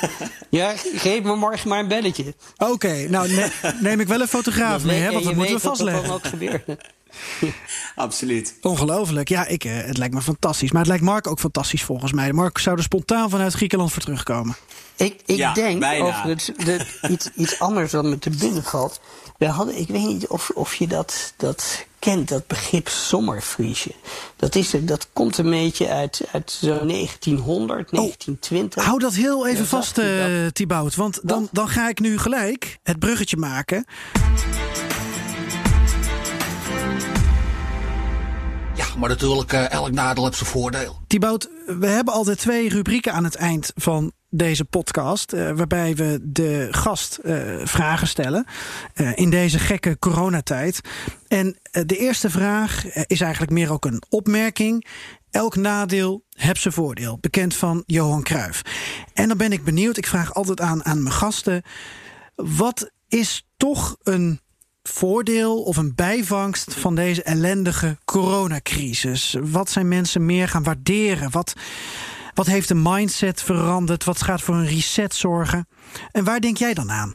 ja, geef me morgen maar een belletje. Oké, okay, nou ne neem ik wel een fotograaf mee, hè, want dat moeten we vastleggen. Dat ook gebeuren. Absoluut. Ongelooflijk. Ja, ik, uh, het lijkt me fantastisch. Maar het lijkt Mark ook fantastisch volgens mij. Mark zou er spontaan vanuit Griekenland voor terugkomen. Ik, ik ja, denk bijna. over het, de, iets, iets anders dan me te binnen valt. We hadden, ik weet niet of, of je dat, dat kent, dat begrip zomervriesje. Dat, is, dat komt een beetje uit, uit zo 1900, 1920. Oh, hou dat heel even vast, uh, Thibaut. Want dan, dan ga ik nu gelijk het bruggetje maken. Ja, maar natuurlijk, uh, elk nadeel heeft zijn voordeel. Thibaut, we hebben altijd twee rubrieken aan het eind van deze podcast. Uh, waarbij we de gast uh, vragen stellen. In deze gekke coronatijd. En de eerste vraag is eigenlijk meer ook een opmerking. Elk nadeel heeft zijn voordeel. Bekend van Johan Cruijff. En dan ben ik benieuwd. Ik vraag altijd aan, aan mijn gasten. Wat is toch een voordeel of een bijvangst van deze ellendige coronacrisis? Wat zijn mensen meer gaan waarderen? Wat, wat heeft de mindset veranderd? Wat gaat voor een reset zorgen? En waar denk jij dan aan?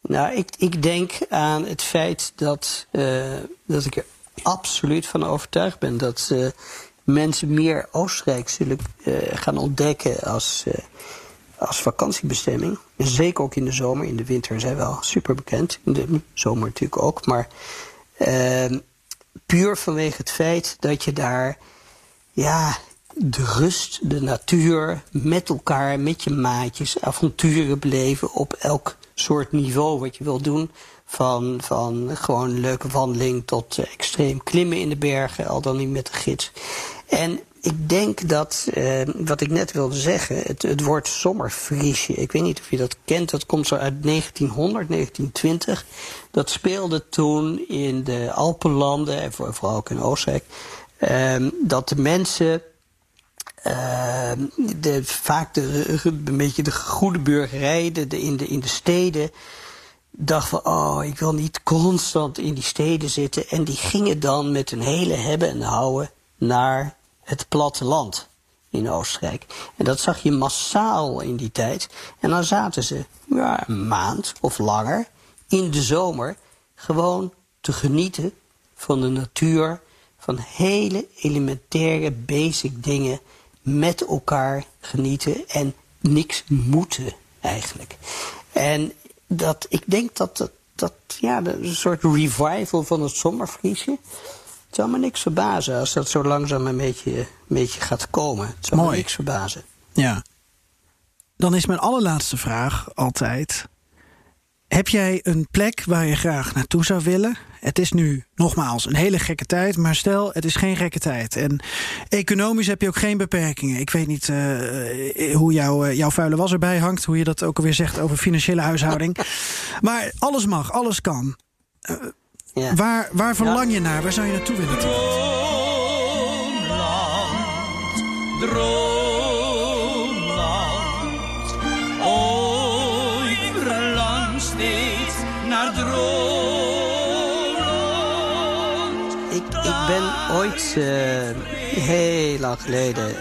Nou, ik, ik denk aan het feit dat, uh, dat ik er absoluut van overtuigd ben dat uh, mensen meer Oostenrijk zullen uh, gaan ontdekken als als vakantiebestemming. Zeker ook in de zomer. In de winter zijn wel super bekend. In de zomer natuurlijk ook. Maar uh, puur vanwege het feit dat je daar ja, de rust, de natuur, met elkaar, met je maatjes, avonturen beleven op elk soort niveau wat je wil doen. Van, van gewoon een leuke wandeling tot uh, extreem klimmen in de bergen, al dan niet met de gids. En ik denk dat, uh, wat ik net wilde zeggen, het, het woord zomervriesje. Ik weet niet of je dat kent, dat komt zo uit 1900, 1920. Dat speelde toen in de Alpenlanden, en vooral ook in Oostenrijk, uh, dat de mensen. Uh, de, vaak de, een beetje de goede burgerij de, de, in, de, in de steden dacht van, oh, ik wil niet constant in die steden zitten. En die gingen dan met een hele hebben en houden naar het platteland in Oostenrijk. En dat zag je massaal in die tijd. En dan zaten ze ja, een maand of langer in de zomer gewoon te genieten van de natuur, van hele elementaire basic dingen met elkaar genieten en niks moeten eigenlijk. En dat, ik denk dat dat, dat ja, een soort revival van het zomervriesje het zou me niks verbazen als dat zo langzaam een beetje, een beetje gaat komen. Het zou Mooi. me niks verbazen. Ja. Dan is mijn allerlaatste vraag altijd: Heb jij een plek waar je graag naartoe zou willen? Het is nu nogmaals een hele gekke tijd, maar stel het is geen gekke tijd. En economisch heb je ook geen beperkingen. Ik weet niet uh, hoe jou, uh, jouw vuile was erbij hangt, hoe je dat ook alweer zegt over financiële huishouding. maar alles mag, alles kan. Uh, ja. Waar, waar verlang ja. je naar? Waar zou je naartoe willen? Droomland, droomland, ooit verlang steeds naar droomland. Ik, ik ben ooit, uh, heel lang geleden, uh,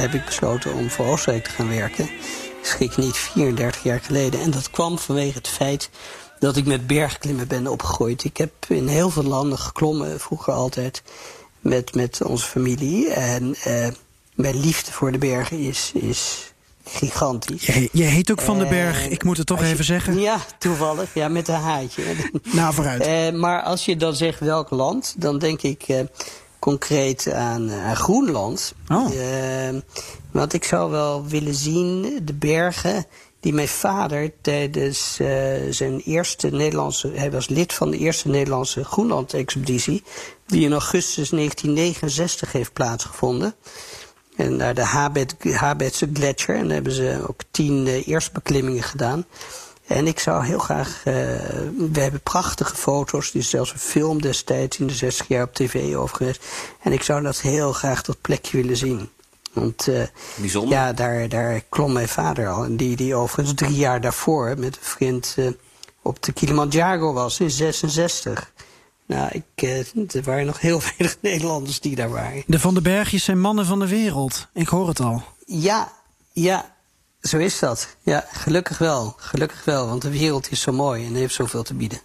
heb ik besloten om voor Oostenrijk te gaan werken. Schrik niet 34 jaar geleden. En dat kwam vanwege het feit dat ik met bergklimmen ben opgegroeid. Ik heb in heel veel landen geklommen, vroeger altijd, met, met onze familie. En uh, mijn liefde voor de bergen is, is gigantisch. Je, je heet ook Van den Berg, ik moet het toch even zeggen. Ja, toevallig. Ja, met een haatje. nou, vooruit. Uh, maar als je dan zegt welk land, dan denk ik uh, concreet aan, aan Groenland. Oh. want ik zou wel willen zien de bergen die mijn vader tijdens uh, zijn eerste Nederlandse... Hij was lid van de eerste Nederlandse Groenland-expeditie... die in augustus 1969 heeft plaatsgevonden. En naar de Habetse Gletscher. En daar hebben ze ook tien uh, eerstbeklimmingen gedaan. En ik zou heel graag... Uh, we hebben prachtige foto's, die zelfs een film destijds in de 60 jaar op tv over geweest. En ik zou dat heel graag dat plekje willen zien. Want uh, Bijzonder. ja, daar, daar klom mijn vader al. En die, die overigens drie jaar daarvoor met een vriend uh, op de Kilimanjaro was in 66. Nou, ik, uh, er waren nog heel veel Nederlanders die daar waren. De Van den Bergjes zijn mannen van de wereld. Ik hoor het al. Ja, ja, zo is dat. Ja, gelukkig wel. Gelukkig wel, want de wereld is zo mooi en heeft zoveel te bieden.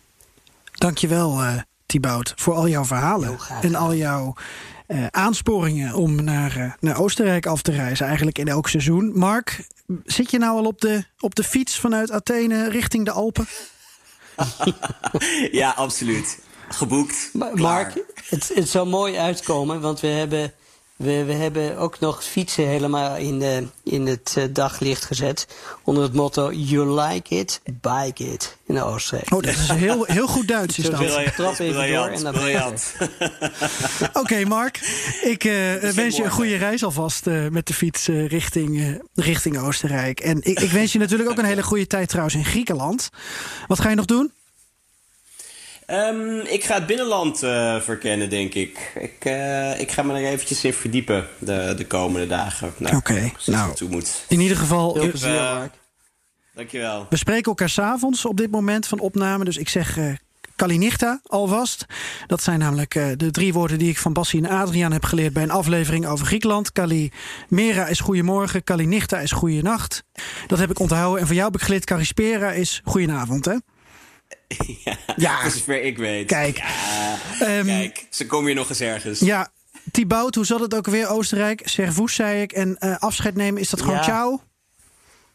Dankjewel, uh, Thibaut, voor al jouw verhalen. En al jouw uh, aansporingen om naar, uh, naar Oostenrijk af te reizen, eigenlijk in elk seizoen. Mark, zit je nou al op de, op de fiets vanuit Athene richting de Alpen? ja, absoluut. Geboekt. Maar, Mark, het, het zou mooi uitkomen, want we hebben we, we hebben ook nog fietsen helemaal in, de, in het uh, daglicht gezet. Onder het motto: You like it, bike it. In Oostenrijk. Oh, dat is heel, heel goed Duits. Is dat. Ik trap even door en dan briljant. Oké, okay, Mark. Ik uh, wens je een goede reis alvast uh, met de fiets richting, richting Oostenrijk. En ik, ik wens je natuurlijk ook een hele goede tijd trouwens in Griekenland. Wat ga je nog doen? Um, ik ga het binnenland uh, verkennen, denk ik. Ik, uh, ik ga me er eventjes in verdiepen de, de komende dagen. Nou, Oké, okay, nou, toe moet. in ieder geval... Veel plezier, uh, Mark. Dankjewel. We spreken elkaar s'avonds op dit moment van opname. Dus ik zeg Kalinichta alvast. Dat zijn namelijk de drie woorden die ik van Bassie en Adriaan heb geleerd... bij een aflevering over Griekenland. Kalimera is goeiemorgen, Kalinichta is goeienacht. Dat heb ik onthouden. En voor jou heb ik geleerd, Karispera is goedenavond, hè? Ja, ja. voor zover ik weet. Kijk. Ja, um, kijk, ze komen hier nog eens ergens. Ja, Thibaut, hoe zat het ook weer? Oostenrijk, Servoes zei ik. En uh, afscheid nemen, is dat gewoon ja. ciao?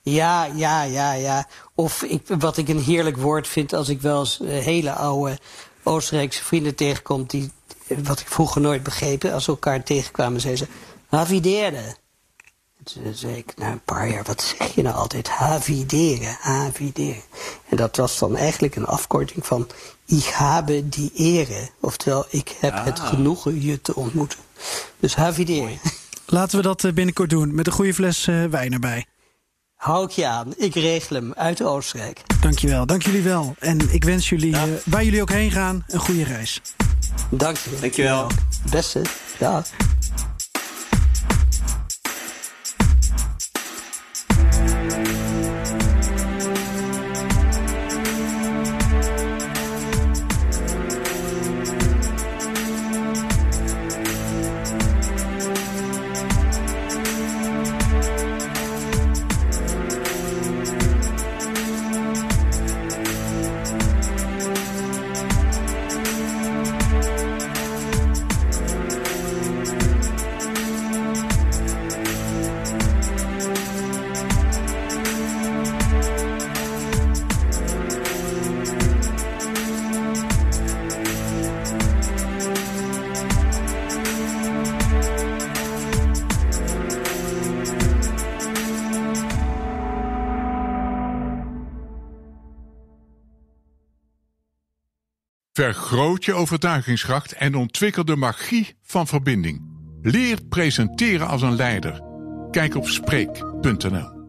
Ja, ja, ja, ja. Of ik, wat ik een heerlijk woord vind als ik wel eens uh, hele oude Oostenrijkse vrienden tegenkom... die, wat ik vroeger nooit begrepen, als we elkaar tegenkwamen, zeiden ze... Havideren. Toen zei ik na een paar jaar, wat zeg je nou altijd? Havideren, havideren. En dat was dan eigenlijk een afkorting van ik habe die ere. Oftewel, ik heb ah. het genoegen je te ontmoeten. Dus havideren. Laten we dat binnenkort doen, met een goede fles uh, wijn erbij. Hou ik je aan, ik regel hem uit Oostenrijk. Dankjewel, dank jullie wel. En ik wens jullie, ja. uh, waar jullie ook heen gaan, een goede reis. Dank je. Dankjewel. Beste, ja. Vergroot je overtuigingskracht en ontwikkel de magie van verbinding. Leer presenteren als een leider. Kijk op Spreek.nl.